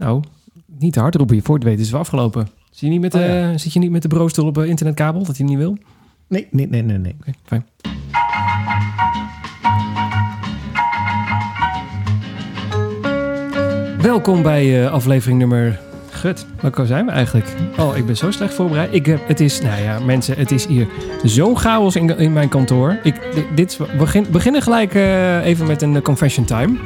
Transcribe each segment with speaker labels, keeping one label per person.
Speaker 1: Nou, niet te hard roepen. Je voor het weten is het afgelopen. Zit je niet met de,
Speaker 2: Oh, ja.
Speaker 1: zit je niet met de broodstoel op eh, internetkabel dat hij niet wil? Oké,
Speaker 2: Nee, nee, nee, nee. nee.
Speaker 1: fijn. Welkom bij eh, aflevering nummer... Gut, welke zijn we eigenlijk? Oh, ik ben zo slecht voorbereid. Ik heb, het is, nou ja, mensen, het is hier zo'n chaos in, in mijn kantoor. Ik, di- dit, we begin, beginnen gelijk eh, even met een confession time.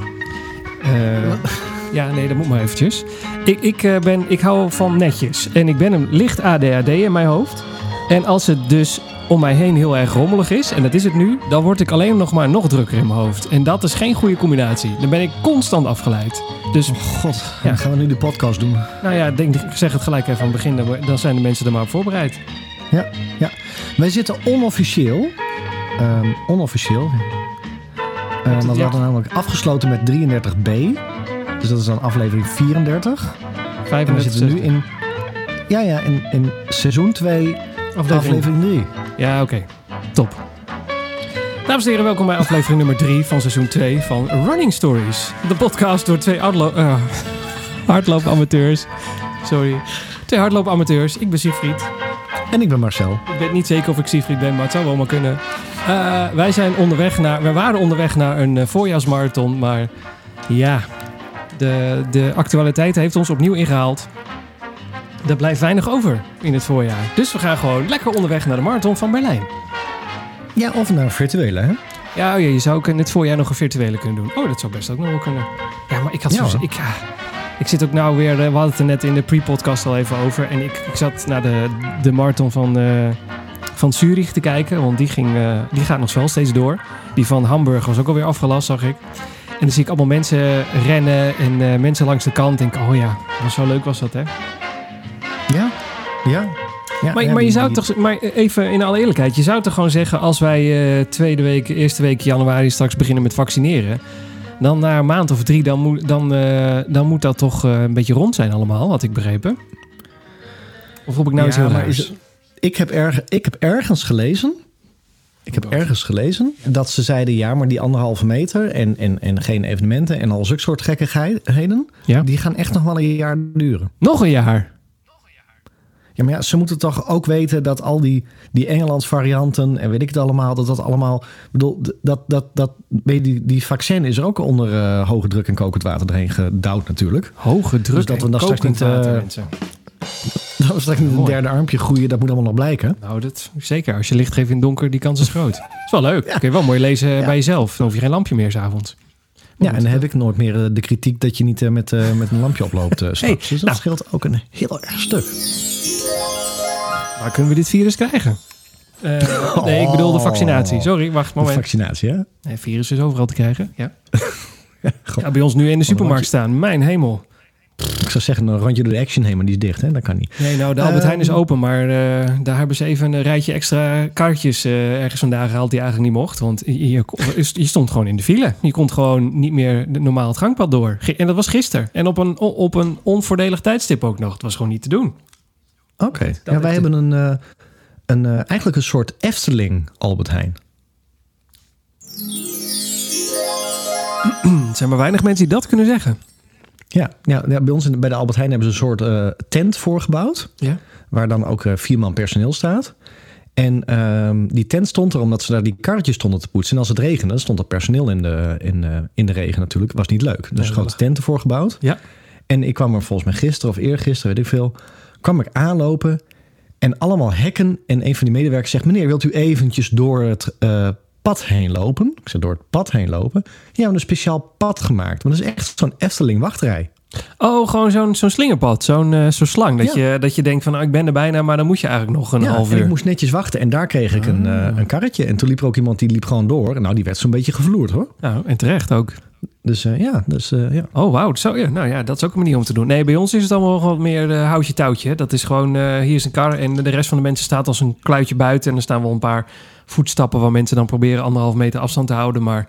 Speaker 1: Ja, nee, dat moet maar eventjes. Ik, ik, eh, ben, ik hou van netjes. En ik ben een licht ADHD in mijn hoofd. En als het dus om mij heen heel erg rommelig is, en dat is het nu, dan word ik alleen nog maar nog drukker in mijn hoofd. En dat is geen goede combinatie. Dan ben ik constant afgeleid. Dus,
Speaker 2: Oh god,
Speaker 1: Ja.
Speaker 2: dan gaan we nu de podcast doen.
Speaker 1: nou ja, ik denk, ik zeg het gelijk even aan het begin, dan- zijn de mensen er maar op voorbereid.
Speaker 2: Wij zitten onofficieel, ehm, onofficieel, eh, want we
Speaker 1: Ja.
Speaker 2: hadden namelijk afgesloten met 33b. Dus dat is dan aflevering 34. En we
Speaker 1: 35
Speaker 2: zitten nu in, ja, ja, in, in seizoen 2,
Speaker 1: aflevering.
Speaker 2: aflevering 3.
Speaker 1: Ja, oké. Top. Dames en heren, welkom bij aflevering nummer 3 van seizoen 2 van Running Stories. De podcast door twee eh, hardloopamateurs. Sorry. Twee hardloopamateurs. Ik ben Siegfried.
Speaker 2: En ik ben Marcel.
Speaker 1: Ik weet niet zeker of ik Siegfried ben, maar het zou wel maar kunnen. Eh, wij zijn onderweg naar... We waren onderweg naar een eh, voorjaarsmarathon, maar ja... De, de actualiteit heeft ons opnieuw ingehaald. Er blijft weinig over in het voorjaar. Dus we gaan gewoon lekker onderweg naar de marathon van Berlijn.
Speaker 2: Ja, of naar virtuele, hè?
Speaker 1: Ja, oh ja, je zou ook in dit voorjaar nog een virtuele kunnen doen. Oh, dat zou best ook nog wel kunnen. Ja, maar ik had
Speaker 2: Ja,
Speaker 1: zo... Ik, ja, ik zit ook nou weer... eh, We hadden het er net in de pre-podcast al even over. En ik, ik zat naar de, de marathon van, eh, van Zurich te kijken. Want die, ging, eh, die gaat nog wel steeds door. Die van Hamburg was ook alweer afgelast, zag ik. En dan zie ik allemaal mensen rennen en eh, mensen langs de kant. En denk, oh ja, was zo leuk was dat, hè?
Speaker 2: Ja, ja. ja
Speaker 1: Maar,
Speaker 2: ja,
Speaker 1: maar je zou
Speaker 2: die-
Speaker 1: toch, maar even in alle eerlijkheid, je zou toch gewoon zeggen als wij eh, tweede week, eerste week januari straks beginnen met vaccineren, dan na een maand of drie, dan moet, dan, eh, dan moet dat toch eh, een beetje rond zijn allemaal, had ik begrepen. Of heb ik nou
Speaker 2: Ja,
Speaker 1: iets heel raars?
Speaker 2: is ik, heb erg, ik heb ergens gelezen. Ik heb ergens gelezen dat ze zeiden: ja, maar die anderhalve meter en, en, en geen evenementen en al zulke soort gekkigheden,
Speaker 1: Ja?
Speaker 2: die gaan echt nog wel een jaar duren.
Speaker 1: Nog een jaar.
Speaker 2: Ja, maar ja, ze moeten toch ook weten dat al die, die Engelands varianten en weet ik het allemaal, dat dat allemaal. Ik bedoel, dat, dat, dat, weet je, die, die vaccin is er ook onder eh, hoge druk en kokend water erheen gedouwd natuurlijk.
Speaker 1: Hoge druk
Speaker 2: Dus dat we dan straks niet, eh,
Speaker 1: water, mensen.
Speaker 2: Dat was straks een derde armpje groeien, dat moet allemaal nog blijken.
Speaker 1: Nou, dat, zeker. Als je licht geeft in het donker, die kans is groot. is wel leuk. Kun je wel mooi lezen
Speaker 2: Ja.
Speaker 1: bij jezelf. Dan hoef je geen lampje meer s'avonds.
Speaker 2: Ja, en dan heb ik nooit meer eh, de kritiek dat je niet eh, met, eh, met een lampje oploopt eh, dus dat
Speaker 1: nou.
Speaker 2: scheelt ook een heel erg stuk.
Speaker 1: Waar kunnen we dit virus krijgen? Eh, nee, ik bedoel de vaccinatie. Sorry, wacht,
Speaker 2: De
Speaker 1: moment.
Speaker 2: vaccinatie, hè?
Speaker 1: Nee, virus is overal te krijgen. Ja. Ja, bij ons nu in de supermarkt staan. Mijn hemel.
Speaker 2: Ik zou zeggen, een randje door de action heen, maar die is dicht, hè? Dat kan niet.
Speaker 1: Nee, nou, de Albert
Speaker 2: Ehm.
Speaker 1: Heijn is open, maar eh, daar hebben ze even een rijtje extra kaartjes eh, ergens vandaan gehaald die eigenlijk niet mocht. Want je, je, je stond gewoon in de file. Je kon gewoon niet meer normaal het gangpad door. En dat was gisteren. En op een, op een onvoordelig tijdstip ook nog. Het was gewoon niet te doen.
Speaker 2: Oké. Ja, wij hebben een, eh, een, eigenlijk een soort Efteling Albert Heijn.
Speaker 1: Er zijn maar weinig mensen die dat kunnen zeggen.
Speaker 2: Ja, ja, bij ons in, bij de Albert Heijn hebben ze een soort eh, tent voorgebouwd.
Speaker 1: Ja.
Speaker 2: Waar dan ook eh, vier man personeel staat. En ehm, die tent stond er omdat ze daar die karretjes stonden te poetsen. En als het regende, stond er personeel in de, in, eh, in de regen natuurlijk. Was niet leuk. Dus grote tenten voorgebouwd.
Speaker 1: Ja.
Speaker 2: En ik kwam er volgens mij gisteren of eergisteren, weet ik veel. kwam ik aanlopen. En allemaal hekken. En een van die medewerkers zegt: Meneer, wilt u eventjes door het eh, pad heen lopen? Ik zeg: Door het pad heen lopen. Ja, we hebben een speciaal pad gemaakt. Maar dat is echt zo'n Efteling wachtrij.
Speaker 1: Oh, gewoon zo'n zo'n slingerpad. Zo'n zo'n slang. Dat,
Speaker 2: Ja.
Speaker 1: je, dat je denkt van, nou, ik ben er bijna, maar dan moet je eigenlijk nog een
Speaker 2: ja,
Speaker 1: half uur.
Speaker 2: ik moest netjes wachten. En daar kreeg ik een,
Speaker 1: Ah.
Speaker 2: eh, een karretje. En toen liep er ook iemand die liep gewoon door. En nou, die werd zo'n beetje gevloerd hoor.
Speaker 1: Nou, en terecht ook.
Speaker 2: Dus eh, ja, dus ja.
Speaker 1: Oh, wauw. Zo, ja, nou ja, dat is ook een manier om te doen. Nee, bij ons is het allemaal wat meer uh, houtje touwtje. Dat is gewoon, hier is een kar en de rest van de mensen staat als een kluitje buiten. En er staan wel een paar voetstappen waar mensen dan proberen anderhalf meter afstand te houden. Maar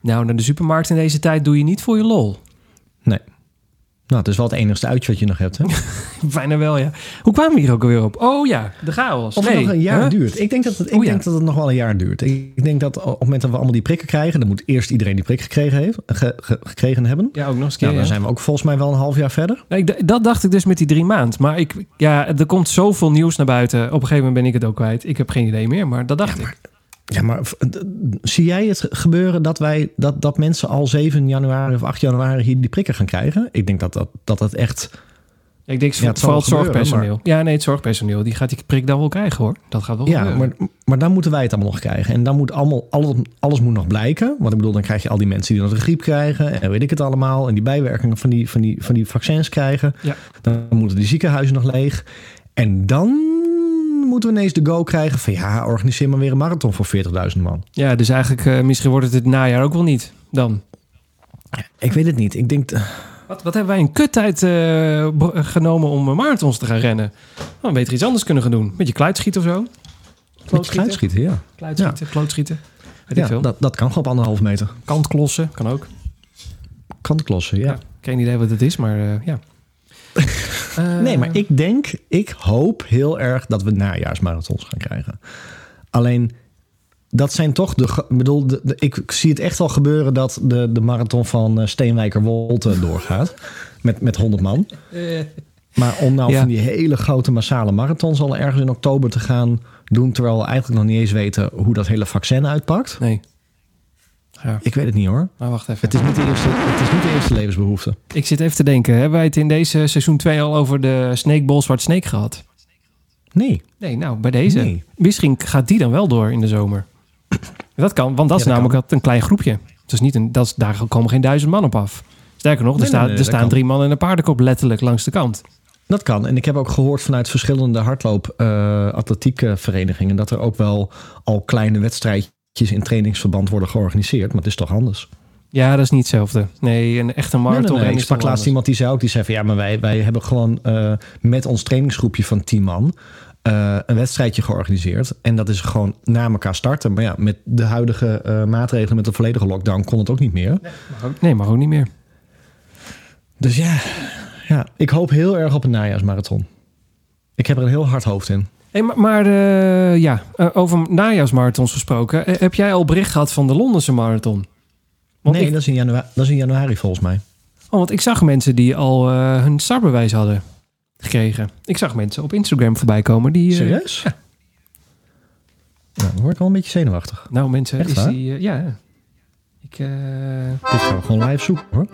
Speaker 1: nou, naar de supermarkt in deze tijd doe je niet voor je lol.
Speaker 2: Nee. Nou, het is wel het enigste uitje wat je nog hebt, hè?
Speaker 1: Bijna wel, ja. Hoe kwamen we hier ook alweer op? Oh ja, de chaos.
Speaker 2: Of het nog een jaar
Speaker 1: Huh?
Speaker 2: duurt. Ik denk dat het, ik
Speaker 1: Oh, ja.
Speaker 2: denk dat het nog wel een jaar duurt. Ik denk dat op het moment dat we allemaal die prikken krijgen... dan moet eerst iedereen die prik gekregen, heeft, ge- ge- gekregen hebben.
Speaker 1: Ja, ook nog eens een keer.
Speaker 2: Nou, dan
Speaker 1: ja.
Speaker 2: zijn we ook volgens mij wel een half jaar verder.
Speaker 1: Nee, ik dat dacht ik dus met die drie maand. Maar ik, ja, er komt zoveel nieuws naar buiten. Op een gegeven moment ben ik het ook kwijt. Ik heb geen idee meer, maar dat dacht ik.
Speaker 2: Ja, maar zie jij het gebeuren dat, wij, dat, dat mensen al 7 januari of 8 januari hier die prikken gaan krijgen? Ik denk dat dat, dat, het echt...
Speaker 1: Ik denk
Speaker 2: Ja, het
Speaker 1: vooral het
Speaker 2: gebeuren,
Speaker 1: zorgpersoneel. Ja, nee, het zorgpersoneel. Die gaat die prik dan wel krijgen hoor. Dat gaat wel
Speaker 2: Ja,
Speaker 1: gebeuren.
Speaker 2: maar, maar dan moeten wij het allemaal nog krijgen. En dan moet allemaal, alles, alles moet nog blijken. Want ik bedoel, dan krijg je al die mensen die nog de griep krijgen. En weet ik het allemaal. En die bijwerkingen van die, van die, van die vaccins krijgen.
Speaker 1: Ja.
Speaker 2: Dan moeten die ziekenhuizen nog leeg. En dan moeten we ineens de go krijgen van... ja, organiseer maar weer een marathon voor 40.000 man.
Speaker 1: Ja, dus eigenlijk eh, misschien wordt het het najaar ook wel niet dan.
Speaker 2: Ik weet het niet. Ik denk...
Speaker 1: Wat, wat hebben wij een kuttijd eh, br- genomen om eh, marathons te gaan rennen? Oh, beter iets anders kunnen gaan doen. Beetje kluitschieten of zo.
Speaker 2: Met kluitschieten, ja.
Speaker 1: Kluitschieten, klootschieten. Weet ik
Speaker 2: ja
Speaker 1: veel.
Speaker 2: dat, dat kan gewoon op anderhalf meter.
Speaker 1: Kantklossen, kan ook.
Speaker 2: Kantklossen, ja.
Speaker 1: Ja. Geen idee wat het is, maar eh, ja. Eh,
Speaker 2: Nee, maar ik denk, ik hoop heel erg dat we najaarsmarathons gaan krijgen. Alleen, dat zijn toch de. bedoel, de, de- ik zie het echt al gebeuren dat de, de marathon van eh, Steenwijker-Wolte doorgaat. Met, met 100 man. Maar om nou
Speaker 1: Ja.
Speaker 2: van die hele grote massale marathons al ergens in oktober te gaan doen. terwijl we eigenlijk nog niet eens weten hoe dat hele vaccin uitpakt.
Speaker 1: nee. Ja,
Speaker 2: Ik weet het niet hoor.
Speaker 1: maar wacht even.
Speaker 2: Het is niet de eerste, het is niet de eerste levensbehoefte.
Speaker 1: Ik zit even te denken. Hebben wij het in deze seizoen 2 al over de Snakeball Zwart Snake gehad?
Speaker 2: Nee.
Speaker 1: Nee, nou, bij deze.
Speaker 2: Nee.
Speaker 1: Misschien gaat die dan wel door in de zomer. Dat kan, want dat is
Speaker 2: dat
Speaker 1: namelijk
Speaker 2: kan.
Speaker 1: dat een klein groepje. Is niet een, dat is, daar komen geen duizend man op af. Sterker nog, er,
Speaker 2: Nee, nee,
Speaker 1: er staan drie man en een paardenkop letterlijk langs de kant.
Speaker 2: Dat kan. En ik heb ook gehoord vanuit verschillende hardloop-atletiekverenigingen... dat er ook wel al kleine wedstrijdjes in trainingsverband worden georganiseerd. Maar het is toch anders?
Speaker 1: Ja, dat is niet hetzelfde. Nee, een echte marathon
Speaker 2: nee, nee. Ik sprak laatst iemand die zei ook... die zei van ja, maar wij, wij hebben gewoon eh, met ons trainingsgroepje van 10 man... eh, een wedstrijdje georganiseerd. En dat is gewoon na elkaar starten. Maar ja, met de huidige eh, maatregelen... met de volledige lockdown kon het ook niet meer.
Speaker 1: Mag ook- Nee, mag ook niet meer.
Speaker 2: Dus ja, ja, ik hoop heel erg op een najaarsmarathon. Ik heb er een heel hard hoofd in.
Speaker 1: Hey, maar maar eh, ja, eh, over najaarsmarathons gesproken. Eh, heb jij al bericht gehad van de Londense marathon? Want
Speaker 2: nee,
Speaker 1: ik,
Speaker 2: dat, is in januari, dat is in januari volgens mij.
Speaker 1: oh, want ik zag mensen die al hun startbewijs hadden gekregen. Ik zag mensen op Instagram voorbij komen die...
Speaker 2: Serieus? Ja. Nou, dan word ik wel een beetje zenuwachtig.
Speaker 1: Nou, mensen,
Speaker 2: Echt
Speaker 1: is
Speaker 2: waar?
Speaker 1: die... ja. Ik,
Speaker 2: Dit gaan we gewoon live zoeken hoor.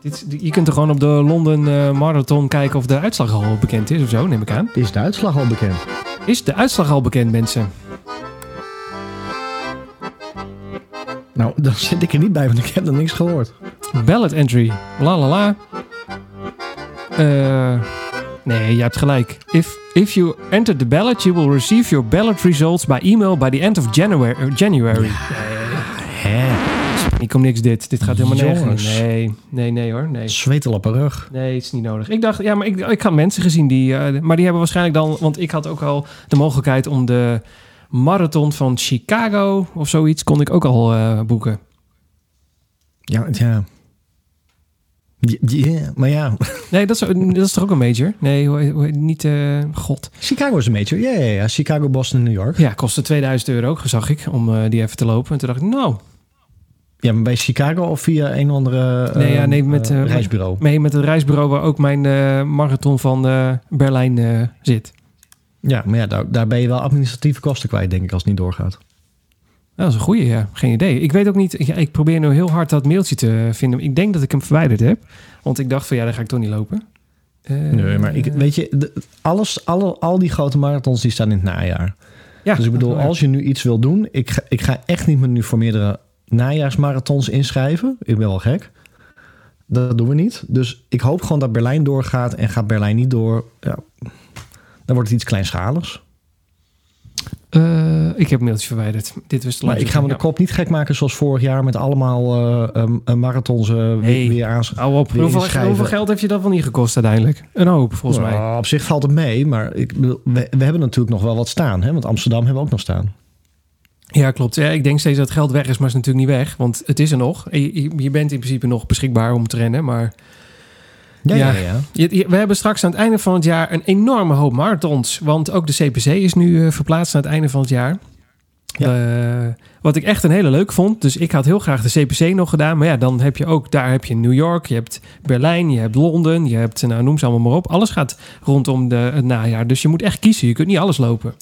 Speaker 1: dit, je kunt er gewoon op de London eh, Marathon kijken of de uitslag al bekend is of zo, neem ik aan.
Speaker 2: Is de uitslag al bekend?
Speaker 1: Is de uitslag al bekend, mensen?
Speaker 2: Nou, dan zit ik er niet bij, want ik heb nog niks gehoord.
Speaker 1: Ballot entry. La la la. Eh, nee, je hebt gelijk. If, if you enter the ballot, you will receive your ballot results by email by the end of January. January. Ik kom niks dit. Dit gaat helemaal nergens. Nee, nee, nee hoor. Nee.
Speaker 2: Zwetel op een rug.
Speaker 1: Nee, het is niet nodig. Ik dacht, ja, maar ik, ik had mensen gezien die, eh, maar die hebben waarschijnlijk dan, want ik had ook al de mogelijkheid om de marathon van Chicago of zoiets kon ik ook al eh, boeken.
Speaker 2: Ja, ja. Ja, maar ja,
Speaker 1: Nee, dat is, dat is toch ook een major? Nee, niet, eh, god.
Speaker 2: Chicago is een major. Ja, ja, ja. Chicago, Boston, New York.
Speaker 1: Ja, kostte 2000 euro zag ik, om die even te lopen. En toen dacht ik, nou,
Speaker 2: Ja, bij Chicago of via een of andere
Speaker 1: Nee, ja, nee, met,
Speaker 2: eh, reisbureau.
Speaker 1: mee met het reisbureau waar ook mijn eh, marathon van Berlijn zit.
Speaker 2: Ja, maar ja, daar, daar ben je wel administratieve kosten kwijt, denk ik, als het niet doorgaat.
Speaker 1: Dat is een goeie, ja. Geen idee. Ik weet ook niet, ik probeer nu heel hard dat mailtje te vinden. Ik denk dat ik hem verwijderd heb. Want ik dacht van, ja, dan ga ik toch niet lopen.
Speaker 2: Nee, maar ik, weet je, de- alles, alle, al die grote marathons die staan in het najaar.
Speaker 1: ja,
Speaker 2: dus ik bedoel, als je nu iets wil doen, ik ga, ik ga echt niet meer nu voor meerdere najaarsmarathons inschrijven. Ik ben wel gek. Dat doen we niet. Dus ik hoop gewoon dat Berlijn doorgaat en gaat Berlijn niet door. Ja, dan wordt het iets kleinschaligs.
Speaker 1: Eh, ik heb een mailtje verwijderd. Dit was
Speaker 2: Maar ik ga me de kop niet gek maken zoals vorig jaar met allemaal um, eh, marathons eh, weer-
Speaker 1: Nee.
Speaker 2: weer aansch-
Speaker 1: Hou op.
Speaker 2: weer
Speaker 1: Hoeveel, geld heeft je dat wel niet gekost uiteindelijk? Een hoop, volgens mij.
Speaker 2: Op zich valt het mee, maar ik, we, we hebben natuurlijk nog wel wat staan. Hè? Want Amsterdam hebben we ook nog staan.
Speaker 1: Ja, klopt. Ja, ik denk steeds dat het geld weg is, maar het is natuurlijk niet weg. Want het is er nog. Je, bent in principe nog beschikbaar om te rennen, maar...
Speaker 2: Ja,
Speaker 1: Ja.
Speaker 2: ja,
Speaker 1: We hebben straks aan het einde van het jaar een enorme hoop marathons. Want ook de CPC is nu eh, verplaatst aan het einde van het jaar. Eh, wat ik echt een hele leuk vond. Dus ik had heel graag de CPC nog gedaan. Maar ja, dan heb je ook, daar heb je New York, je hebt Berlijn, je hebt Londen, je hebt, nou noem ze allemaal maar op. Alles gaat rondom de, het najaar. Dus je moet echt kiezen. Je kunt niet alles lopen.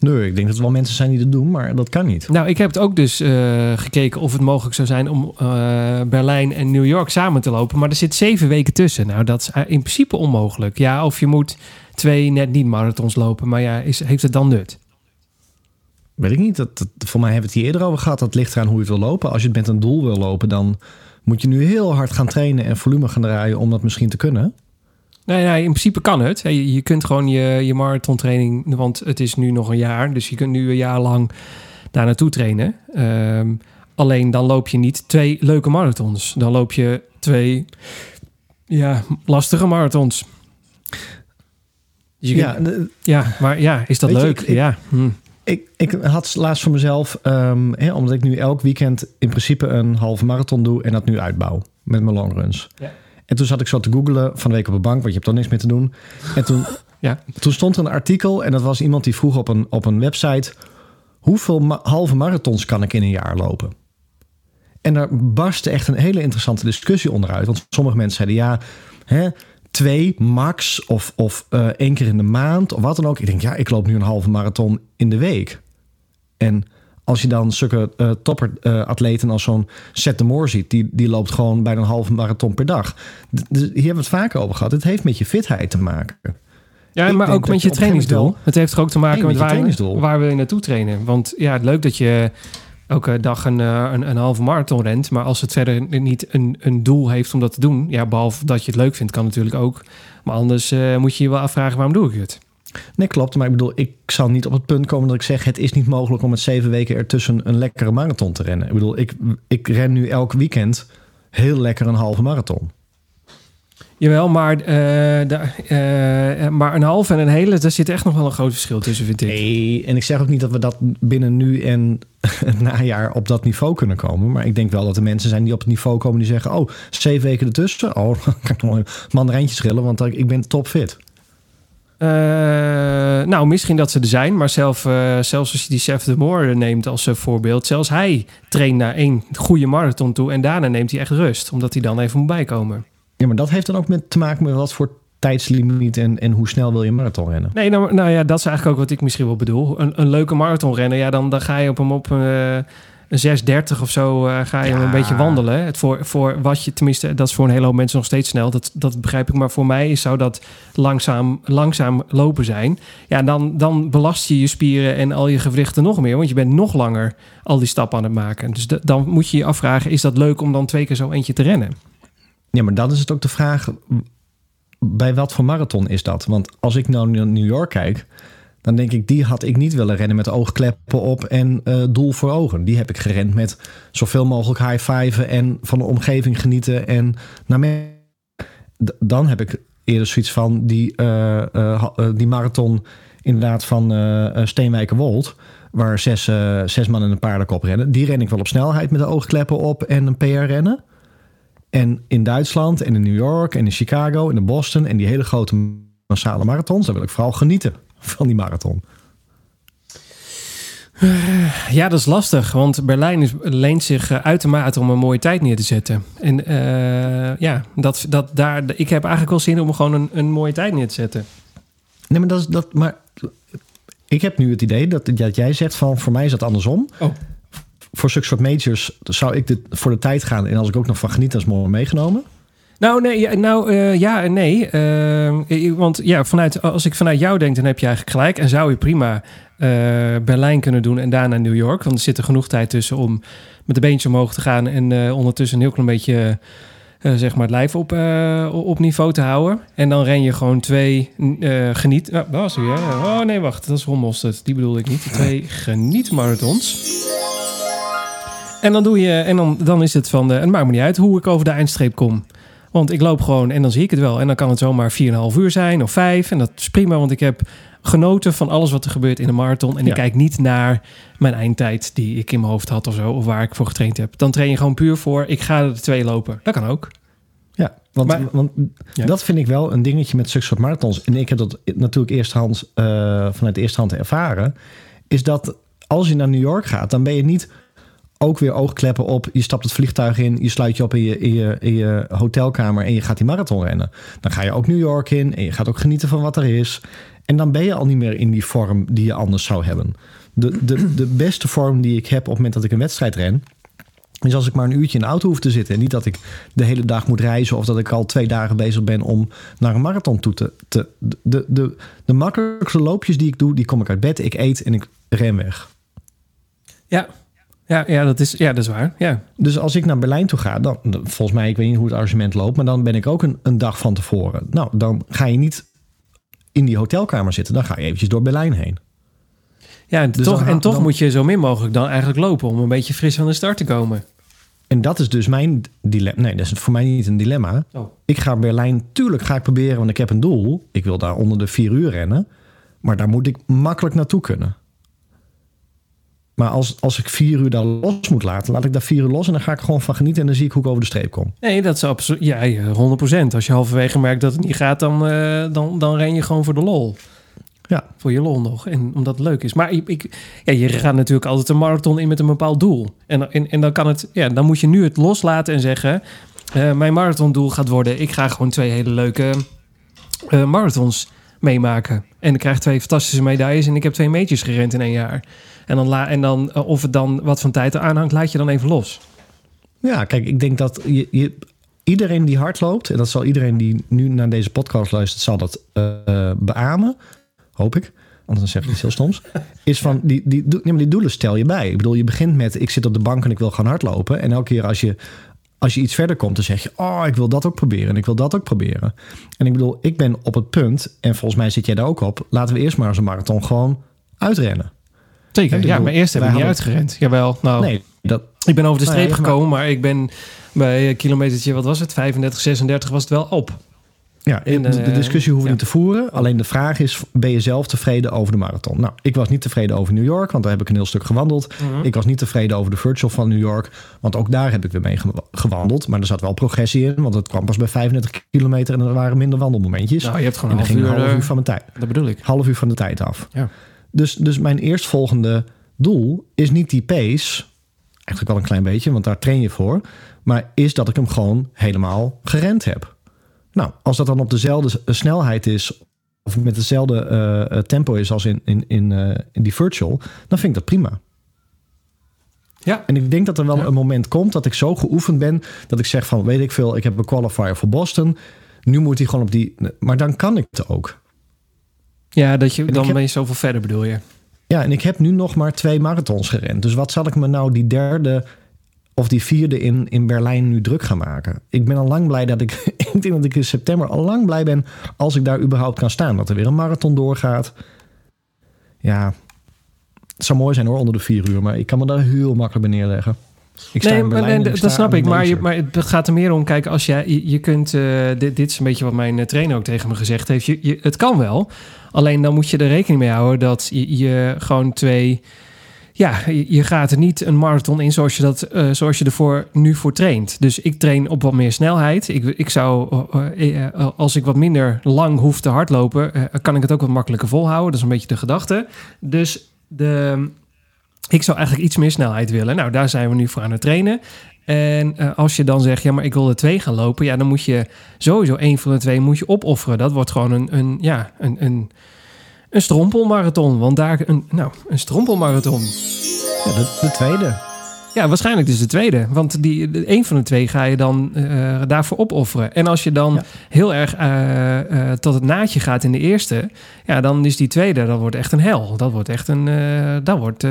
Speaker 2: Nee, ik denk dat er wel mensen zijn die dat doen, maar dat kan niet.
Speaker 1: Nou, ik heb het ook dus eh, gekeken of het mogelijk zou zijn om eh, Berlijn en New York samen te lopen. Maar er zit zeven weken tussen. Nou, dat is in principe onmogelijk. Ja, of je moet twee net niet marathons lopen. Maar ja, is, heeft het dan nut?
Speaker 2: Weet ik niet. Dat, dat, voor mij hebben we het hier eerder over gehad. Dat ligt eraan hoe je het wil lopen. Als je het met een doel wil lopen, dan moet je nu heel hard gaan trainen en volume gaan draaien om dat misschien te kunnen.
Speaker 1: Nee, nee, in principe kan het. Je, kunt gewoon je, je marathontraining, want het is nu nog een jaar. Dus je kunt nu een jaar lang daar naartoe trainen. Ehm, alleen dan loop je niet twee leuke marathons. Dan loop je twee ja, lastige marathons. Dus je
Speaker 2: Ja,
Speaker 1: kunt- ja, maar ja, is dat
Speaker 2: je,
Speaker 1: leuk?
Speaker 2: ik- ik-
Speaker 1: ja. Hm.
Speaker 2: ik, ik had laatst voor mezelf, ehm, hè, omdat ik nu elk weekend in principe een halve marathon doe en dat nu uitbouw met mijn longruns.
Speaker 1: Ja.
Speaker 2: En toen zat ik zo te googelen van de week op de bank, want je hebt dan niks meer te doen. En toen,
Speaker 1: Ja.
Speaker 2: toen stond er een artikel en dat was iemand die vroeg op een, op een website: hoeveel ma- halve marathons kan ik in een jaar lopen? En daar barstte echt een hele interessante discussie onderuit. Want sommige mensen zeiden ja, hè, twee max of, of eh, één keer in de maand of wat dan ook. Ik denk ja, ik loop nu een halve marathon in de week. En als je dan zulke eh topper-atleten als zo'n Seth de Moore ziet, die, die loopt gewoon bijna een halve marathon per dag. D- hier hebben we het vaker over gehad. Het heeft met je fitheid te maken.
Speaker 1: Ja,
Speaker 2: Ik
Speaker 1: maar ook met
Speaker 2: je
Speaker 1: trainingsdoel. Het heeft er ook te maken met waar, waar wil je naartoe trainen. Want ja, leuk dat je elke dag een, eh, een, een halve marathon rent. Maar als het verder niet een, een doel heeft om dat te doen... ja, behalve dat je het leuk vindt, kan natuurlijk ook. Maar anders eh, moet je je wel afvragen, waarom doe ik het?
Speaker 2: Nee, klopt. Maar ik bedoel, ik zal niet op het punt komen dat ik zeg... het is niet mogelijk om met zeven weken ertussen een lekkere marathon te rennen. Ik bedoel, ik, ik ren nu elk weekend heel lekker een halve marathon.
Speaker 1: Jawel, maar, eh, de, eh, maar een halve en een hele... daar zit echt nog wel een groot verschil tussen, vind ik.
Speaker 2: Nee, en ik zeg ook niet dat we dat binnen nu en het najaar op dat niveau kunnen komen. Maar ik denk wel dat er mensen zijn die op het niveau komen die zeggen... oh, zeven weken ertussen? Oh, dan kan ik nog een mandarijntje schillen, want ik ben topfit.
Speaker 1: Eh, nou, misschien dat ze er zijn, maar zelf, eh, zelfs als je die Chef de Moore neemt als eh, voorbeeld, zelfs hij traint naar één goede marathon toe en daarna neemt hij echt rust, omdat hij dan even moet bijkomen.
Speaker 2: Ja, maar dat heeft dan ook met te maken met wat voor tijdslimiet en, en hoe snel wil je een marathon rennen.
Speaker 1: Nee, nou, nou ja, dat is eigenlijk ook wat ik misschien wel bedoel. Een, een leuke marathonrenner, ja, dan, dan ga je op hem op een 6.30 of zo, eh, ga je
Speaker 2: Ja.
Speaker 1: een beetje wandelen. Het voor, voor wat je, tenminste, dat is voor een hele hoop mensen nog steeds snel, dat, dat begrijp ik, maar voor mij zou dat langzaam, langzaam lopen zijn. Ja, dan, dan belast je je spieren en al je gewrichten nog meer, want je bent nog langer al die stappen aan het maken. Dus de- dan moet je je afvragen, is dat leuk om dan twee keer zo eentje te rennen?
Speaker 2: Ja, maar dan is het ook de vraag... bij wat voor marathon is dat? Want als ik nou naar New York kijk... dan denk ik, die had ik niet willen rennen met oogkleppen op en eh, doel voor ogen. Die heb ik gerend met zoveel mogelijk high-fiven... en van de omgeving genieten en naar dan heb ik eerder zoiets van die, ha- eh, die marathon... inderdaad van Steenwijkerwold... waar zes, zes man in een paardenkop rennen. Die ren ik wel op snelheid met de oogkleppen op en een PR rennen... En in Duitsland en in New York en in Chicago en in Boston en die hele grote massale marathons, dan wil ik vooral genieten van die marathon.
Speaker 1: Ja, dat is lastig, want Berlijn is, leent zich eh, uitermate om een mooie tijd neer te zetten. En eh, ja, dat, dat, daar, ik heb eigenlijk wel zin om gewoon een, een mooie tijd neer te zetten.
Speaker 2: Nee, maar dat is dat. Maar ik heb nu het idee dat, dat jij zegt van voor mij is dat andersom.
Speaker 1: Oh.
Speaker 2: Voor zulke soort majors zou ik dit voor de tijd gaan en als ik ook nog van geniet, dat is mooi meegenomen.
Speaker 1: Nou, nee, ja, nou eh, ja en nee. Eh, want ja, vanuit, als ik vanuit jou denk, dan heb je eigenlijk gelijk. En zou je prima eh, Berlijn kunnen doen en daarna New York. Want er zit er genoeg tijd tussen om met de beentjes omhoog te gaan. En ondertussen een heel klein beetje, zeg maar, het lijf op, op niveau te houden. En dan ren je gewoon twee geniet... Nou, dat was hè? Oh nee, wacht, dat is Ron Mostert. Die bedoelde ik niet. Twee genietmarathons. En dan doe je, en dan, dan is het van, eh, het maakt me niet uit hoe ik over de eindstreep kom. Want ik loop gewoon en dan zie ik het wel. En dan kan het zomaar 4,5 uur zijn of 5. En dat is prima, want ik heb genoten van alles wat er gebeurt in de marathon. En
Speaker 2: Ja.
Speaker 1: ik kijk niet naar mijn eindtijd die ik in mijn hoofd had of zo. Of waar ik voor getraind heb. Dan train je gewoon puur voor, ik ga er de twee lopen. Dat kan ook.
Speaker 2: Ja. Want,
Speaker 1: Maar-
Speaker 2: want
Speaker 1: Ja.
Speaker 2: dat vind ik wel een dingetje met zulke soort marathons. En ik heb dat natuurlijk eerstehands, eh vanuit eerste hand ervaren. Is dat als je naar New York gaat, dan ben je niet ook weer oogkleppen op. Je stapt het vliegtuig in, je sluit je op in je, in je, in je hotelkamer en je gaat die marathon rennen. Dan ga je ook New York in en je gaat ook genieten van wat er is. En dan ben je al niet meer in die vorm die je anders zou hebben. De, de, de beste vorm die ik heb op het moment dat ik een wedstrijd ren, is als ik maar een uurtje in de auto hoef te zitten. En niet dat ik de hele dag moet reizen of dat ik al twee dagen bezig ben om naar een marathon toe te. te de, de, de, de makkelijkste loopjes die ik doe, die kom ik uit bed, ik eet en ik ren weg.
Speaker 1: Ja, ja, ja, dat, is, ja dat is waar. Ja.
Speaker 2: Dus als ik naar Berlijn toe ga, dan, volgens mij, ik weet niet hoe het argument loopt, maar dan ben ik ook een, een dag van tevoren. Nou, dan ga je niet in die hotelkamer zitten, dan ga je eventjes door Berlijn heen.
Speaker 1: Ja, en
Speaker 2: Dus
Speaker 1: toch,
Speaker 2: dan
Speaker 1: en toch
Speaker 2: dan-
Speaker 1: moet je zo min mogelijk dan eigenlijk lopen om een beetje fris van de start te komen.
Speaker 2: En dat is dus mijn dilemma. Nee, dat is voor mij niet een dilemma.
Speaker 1: Oh.
Speaker 2: Ik ga Berlijn, tuurlijk ga ik proberen, want ik heb een doel. Ik wil daar onder de vier uur rennen. Maar daar moet ik makkelijk naartoe kunnen. Maar als, als ik vier uur daar los moet laten, laat ik daar vier uur los en dan ga ik gewoon van genieten en dan zie ik hoe ik over de streep kom.
Speaker 1: Nee, dat is absoluut. Ja, ja, 100%. Als je halverwege merkt dat het niet gaat, dan, eh, dan, dan ren je gewoon voor de lol.
Speaker 2: Ja.
Speaker 1: Voor je lol nog. En omdat het leuk is. Maar ik, ik, ja, je gaat natuurlijk altijd een marathon in met een bepaald doel. En, en, en dan kan het. Ja, dan moet je nu het loslaten en zeggen. eh, mijn marathondoel gaat worden. Ik ga gewoon twee hele leuke eh, marathons meemaken. En ik krijg twee fantastische medailles. En ik heb twee meetjes gerend in één jaar. En dan, la, en dan eh, of het dan wat van tijd aanhangt, laat je dan even los.
Speaker 2: Ja, kijk, ik denk dat je, je, iedereen die hard loopt, en dat zal iedereen die nu naar deze podcast luistert, zal dat eh, beamen. Hoop ik. Anders dan zeg ik iets heel stoms. Is van die, die, doe- nee, maar die doelen stel je bij. Ik bedoel, je begint met: ik zit op de bank en ik wil gaan hardlopen. En elke keer als je, als je iets verder komt, dan zeg je: Oh, ik wil dat ook proberen. En ik wil dat ook proberen. En ik bedoel, ik ben op het punt, en volgens mij zit jij daar ook op. Laten we eerst maar eens een marathon gewoon uitrennen.
Speaker 1: Zeker. Ja, maar eerst heb ik niet uitgerend. Jawel. Nou,
Speaker 2: Nee, dat,
Speaker 1: Ik ben over de
Speaker 2: Nou
Speaker 1: streep
Speaker 2: ja, maar-
Speaker 1: gekomen, maar ik ben bij eh, kilometertje, wat was het? 35, 36 was het wel op.
Speaker 2: Ja,
Speaker 1: En,
Speaker 2: de, de
Speaker 1: eh,
Speaker 2: discussie hoeven we
Speaker 1: ja.
Speaker 2: niet te voeren. Alleen de vraag is, ben je zelf tevreden over de marathon? Nou, ik was niet tevreden over New York, want daar heb ik een heel stuk gewandeld. Ik was niet tevreden over de virtual van New York, want ook daar heb ik weer mee gewa- gewandeld. Maar er zat wel progressie in, want het kwam pas bij 35 kilometer en er waren minder wandelmomentjes.
Speaker 1: Nou, je hebt gewoon
Speaker 2: en
Speaker 1: half
Speaker 2: ging
Speaker 1: uur,
Speaker 2: een half
Speaker 1: eh,
Speaker 2: uur van mijn tijd.
Speaker 1: Dat bedoel ik.
Speaker 2: Half uur van de tijd af.
Speaker 1: Ja.
Speaker 2: Dus, dus mijn eerstvolgende doel is niet die pace. Eigenlijk wel een klein beetje, want daar train je voor. Maar is dat ik hem gewoon helemaal gerend heb. Nou, als dat dan op dezelfde s- snelheid is... of met hetzelfde eh, eh, tempo is als in, in, in, eh, in die virtual... dan vind ik dat prima.
Speaker 1: Ja.
Speaker 2: En ik denk dat er wel
Speaker 1: Ja.
Speaker 2: een moment komt dat ik zo geoefend ben... dat ik zeg van, weet ik veel, ik heb een qualifier voor Boston... nu moet hij gewoon op die... Maar dan kan ik het ook.
Speaker 1: Ja, dat je, dan
Speaker 2: heb-
Speaker 1: ben je zoveel verder, bedoel je.
Speaker 2: Ja, en ik heb nu nog maar twee marathons gerend. Dus wat zal ik me nou die derde of die vierde in, in Berlijn nu druk gaan maken? Ik ben al lang blij dat ik... ik denk dat ik in september al lang blij ben... als ik daar überhaupt kan staan. Dat er weer een marathon doorgaat. Ja, het zou mooi zijn hoor, onder de vier uur. Maar ik kan me daar heel makkelijk bij neerleggen. Ik sta
Speaker 1: nee, maar,
Speaker 2: Berlijn
Speaker 1: nee, dat snap ik. Maar, je, maar het gaat er meer om, kijk, als jij, je, je kunt, eh, dit, dit is een beetje wat mijn eh, trainer ook tegen me gezegd heeft. Je, je, het kan wel, alleen dan moet je er rekening mee houden dat je, je gewoon twee, ja, je, gaat er niet een marathon in zoals je, dat, eh, zoals je ervoor nu voor traint. Dus ik train op wat meer snelheid. Ik, ik zou, eh, eh, als ik wat minder lang hoef te hardlopen, kan ik het ook wat makkelijker volhouden. Dat is een beetje de gedachte. Dus de, ik zou eigenlijk iets meer snelheid willen. Nou, daar zijn we nu voor aan het trainen. En als je dan zegt, ja, maar ik wil er twee gaan lopen, ja, dan moet je sowieso één van de twee moet je opofferen. Dat wordt gewoon een, een ja, een, een, een strompelmarathon. Want daar, een, nou, een strompelmarathon.
Speaker 2: Ja, de, de tweede.
Speaker 1: Ja, waarschijnlijk dus de tweede. Want die, de, een van de twee ga je dan eh, daarvoor opofferen. En als je dan
Speaker 2: Ja.
Speaker 1: heel erg eh, eh, tot het naadje gaat in de eerste, ja, dan is die tweede, dat wordt echt een hel. Dat wordt echt een, dat wordt,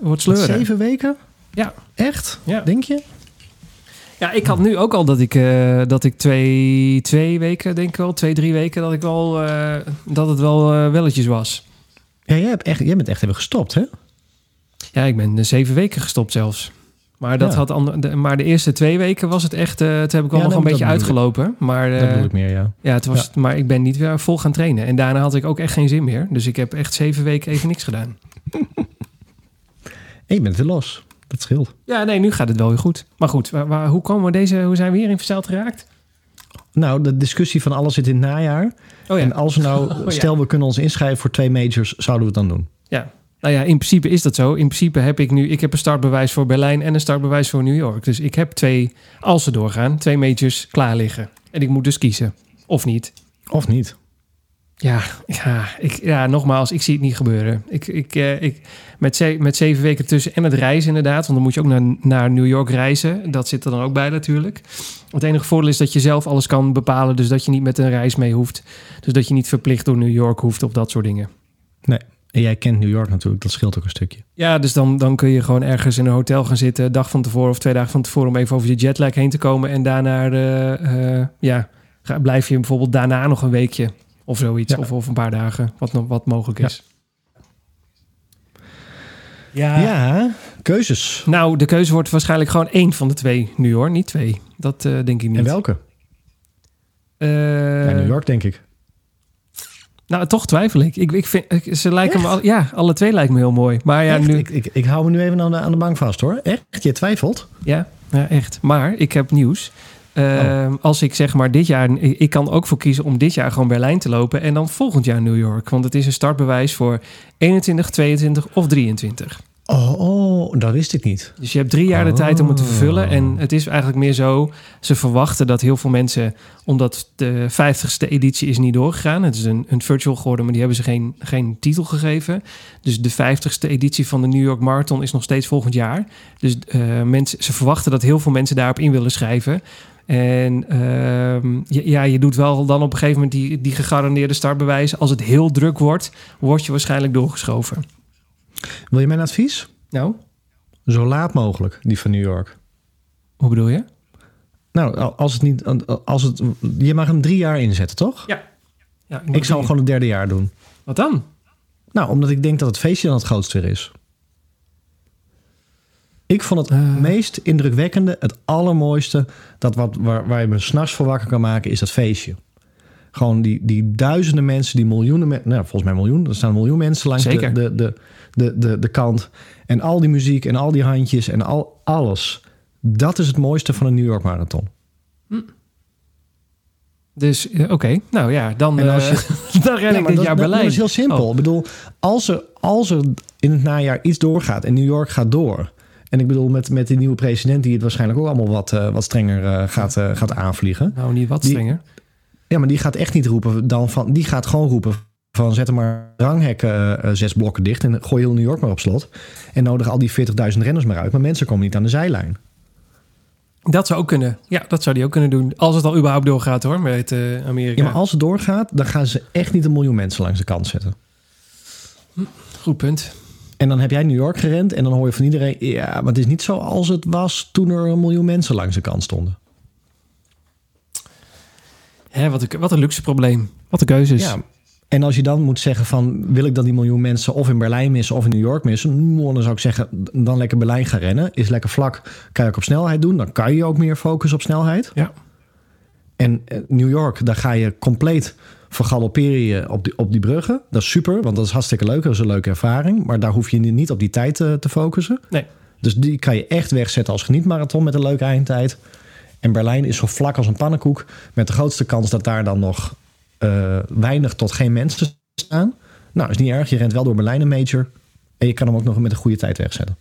Speaker 1: wordt sleuren.
Speaker 2: Zeven weken?
Speaker 1: Ja.
Speaker 2: Echt?
Speaker 1: Ja.
Speaker 2: Denk je?
Speaker 1: Ja, ik had nu ook al dat ik, eh, dat ik twee, twee weken, denk ik wel, twee, drie weken, dat ik wel, eh, dat het wel eh, welletjes was.
Speaker 2: Ja, jij, hebt echt, jij bent echt even gestopt, hè?
Speaker 1: Ja, ik ben zeven weken gestopt zelfs. Maar, dat
Speaker 2: Ja.
Speaker 1: had ander, de, maar de eerste twee weken was het echt, eh het heb ik wel
Speaker 2: Ja,
Speaker 1: nog een beetje
Speaker 2: ik.
Speaker 1: uitgelopen. Maar,
Speaker 2: dat bedoel ik meer, ja.
Speaker 1: ja, het was, maar ik ben niet weer vol gaan trainen. En daarna had ik ook echt geen zin meer. Dus ik heb echt zeven weken even niks gedaan.
Speaker 2: En je bent weer los. Dat scheelt.
Speaker 1: Ja, nee, nu gaat het wel weer goed. Maar goed, waar, waar- hoe, komen we deze, hoe zijn we hierin verzeild geraakt?
Speaker 2: Nou, de discussie van alles zit in het najaar.
Speaker 1: Oh ja.
Speaker 2: En als we nou,
Speaker 1: Oh ja.
Speaker 2: stel we kunnen ons inschrijven voor twee majors, zouden we het dan doen?
Speaker 1: Ja. Nou ja, in principe is dat zo. In principe heb ik nu... Ik heb een startbewijs voor Berlijn en een startbewijs voor New York. Dus ik heb twee, als ze doorgaan, twee majors klaar liggen. En ik moet dus kiezen. Of niet.
Speaker 2: Of niet?
Speaker 1: Ja, ja, ik, ja nogmaals, ik zie het niet gebeuren. Ik, ik, eh, ik, met, ze, met zeven weken tussen en het reizen inderdaad. Want dan moet je ook naar, naar New York reizen. Dat zit er dan ook bij natuurlijk. Het enige voordeel is dat je zelf alles kan bepalen. Dus dat je niet met een reis mee hoeft. Dus dat je niet verplicht door New York hoeft of dat soort dingen.
Speaker 2: Nee. En jij kent New York natuurlijk, dat scheelt ook een stukje.
Speaker 1: Ja, dus dan, dan kun je gewoon ergens in een hotel gaan zitten... een dag van tevoren of twee dagen van tevoren... om even over je jetlag heen te komen. En daarna eh, eh, ja, blijf je bijvoorbeeld daarna nog een weekje of zoiets.
Speaker 2: Ja.
Speaker 1: Of, of een paar dagen, wat, nog- wat mogelijk is. Ja.
Speaker 2: Ja, keuzes.
Speaker 1: Nou, de keuze wordt waarschijnlijk gewoon één van de twee nu hoor. Niet twee. Dat eh, denk ik niet.
Speaker 2: En welke?
Speaker 1: Eh,
Speaker 2: Ja, New York, denk ik.
Speaker 1: Nou, toch twijfel ik. ik, ik vind, ik- ze lijken me al, ja, alle twee lijken me heel mooi. Maar ja,
Speaker 2: Echt?
Speaker 1: nu,
Speaker 2: Ik, ik, ik hou me nu even aan de, aan de bank vast hoor. Echt? Je twijfelt?
Speaker 1: Ja, ja, echt. Maar ik heb nieuws. Ehm, Als ik zeg maar dit jaar... Ik kan ook voor kiezen om dit jaar gewoon Berlijn te lopen... en dan volgend jaar New York. Want het is een startbewijs voor 21, 22 of 23.
Speaker 2: Oh, oh, dat wist ik niet.
Speaker 1: Dus je hebt drie jaar de tijd om het te
Speaker 2: Oh.
Speaker 1: vervullen. En het is eigenlijk meer zo... Ze verwachten dat heel veel mensen... omdat de 50ste editie is niet doorgegaan. Het is een, een virtual geworden, maar die hebben ze geen, geen titel gegeven. Dus de 50ste editie van de New York Marathon is nog steeds volgend jaar. Dus eh, mensen, ze verwachten dat heel veel mensen daarop in willen schrijven. En ehm, ja, je doet wel dan op een gegeven moment die, die gegarandeerde startbewijs. Als het heel druk wordt, word je waarschijnlijk doorgeschoven.
Speaker 2: Wil je mijn advies?
Speaker 1: Nou,
Speaker 2: Zo laat mogelijk, die van New York.
Speaker 1: hoe bedoel je?
Speaker 2: Nou, als het niet, als het, je mag hem drie jaar inzetten, toch?
Speaker 1: Ja. ja
Speaker 2: Ik zou gewoon het derde jaar doen.
Speaker 1: Wat dan?
Speaker 2: Nou, omdat ik denk dat het feestje dan het grootste weer is. Ik vond het
Speaker 1: Eh.
Speaker 2: meest indrukwekkende, het allermooiste, dat wat, waar, waar je me s'nachts voor wakker kan maken, is dat feestje. Gewoon die, die duizenden mensen, die miljoenen mensen, nou volgens mij miljoen, er staan miljoen mensen langs de, de, de, de, de, de kant. En al die muziek en al die handjes en al, alles. Dat is het mooiste van een New York Marathon.
Speaker 1: Dus, eh, oké. Nou ja, dan,
Speaker 2: En als
Speaker 1: eh, dan ren
Speaker 2: Ja,
Speaker 1: ik dit
Speaker 2: dat,
Speaker 1: jaar
Speaker 2: dat-
Speaker 1: Berlijn.
Speaker 2: Dat is heel simpel.
Speaker 1: Oh.
Speaker 2: Ik bedoel, als er, als er in het najaar iets doorgaat en New York gaat door. En ik bedoel, met, met die nieuwe president die het waarschijnlijk ook allemaal wat, eh, wat strenger eh, gaat, eh, gaat aanvliegen.
Speaker 1: Nou, niet wat
Speaker 2: Die-
Speaker 1: strenger.
Speaker 2: Ja, maar die gaat echt niet roepen dan van. Die gaat gewoon roepen van zet er maar ranghekken zes blokken dicht en gooi heel New York maar op slot. En nodig al die 40.000 renners maar uit. Maar mensen komen niet aan de zijlijn.
Speaker 1: Dat zou ook kunnen. Ja, dat zou die ook kunnen doen. Als het al überhaupt doorgaat hoor, met Amerika.
Speaker 2: Ja, maar als het doorgaat, dan gaan ze echt niet een miljoen mensen langs de kant zetten.
Speaker 1: Goed punt.
Speaker 2: En dan heb jij New York gerend en dan hoor je van iedereen... ja, maar het is niet zoals het was toen er een miljoen mensen langs de kant stonden.
Speaker 1: Hè, wat, een, wat een luxe probleem. Wat een keuzes.
Speaker 2: Ja, en als je dan moet zeggen van... wil ik dan die miljoen mensen of in Berlijn missen of in New York missen... nou, dan zou ik zeggen, dan lekker Berlijn gaan rennen. Is lekker vlak, kan je ook op snelheid doen. Dan kan je ook meer focussen op snelheid.
Speaker 1: Ja.
Speaker 2: En eh, New York, daar ga je compleet vergalopperen je op die, op die bruggen. Dat is super, want dat is hartstikke leuk. Dat is een leuke ervaring. Maar daar hoef je niet op die tijd eh, te focussen.
Speaker 1: Nee.
Speaker 2: Dus die kan je echt wegzetten als genietmarathon met een leuke eindtijd. En Berlijn is zo vlak als een pannenkoek. Met de grootste kans dat daar dan nog eh, weinig tot geen mensen staan. Nou, is niet erg. Je rent wel door Berlijn een major. En je kan hem ook nog met een goede tijd wegzetten.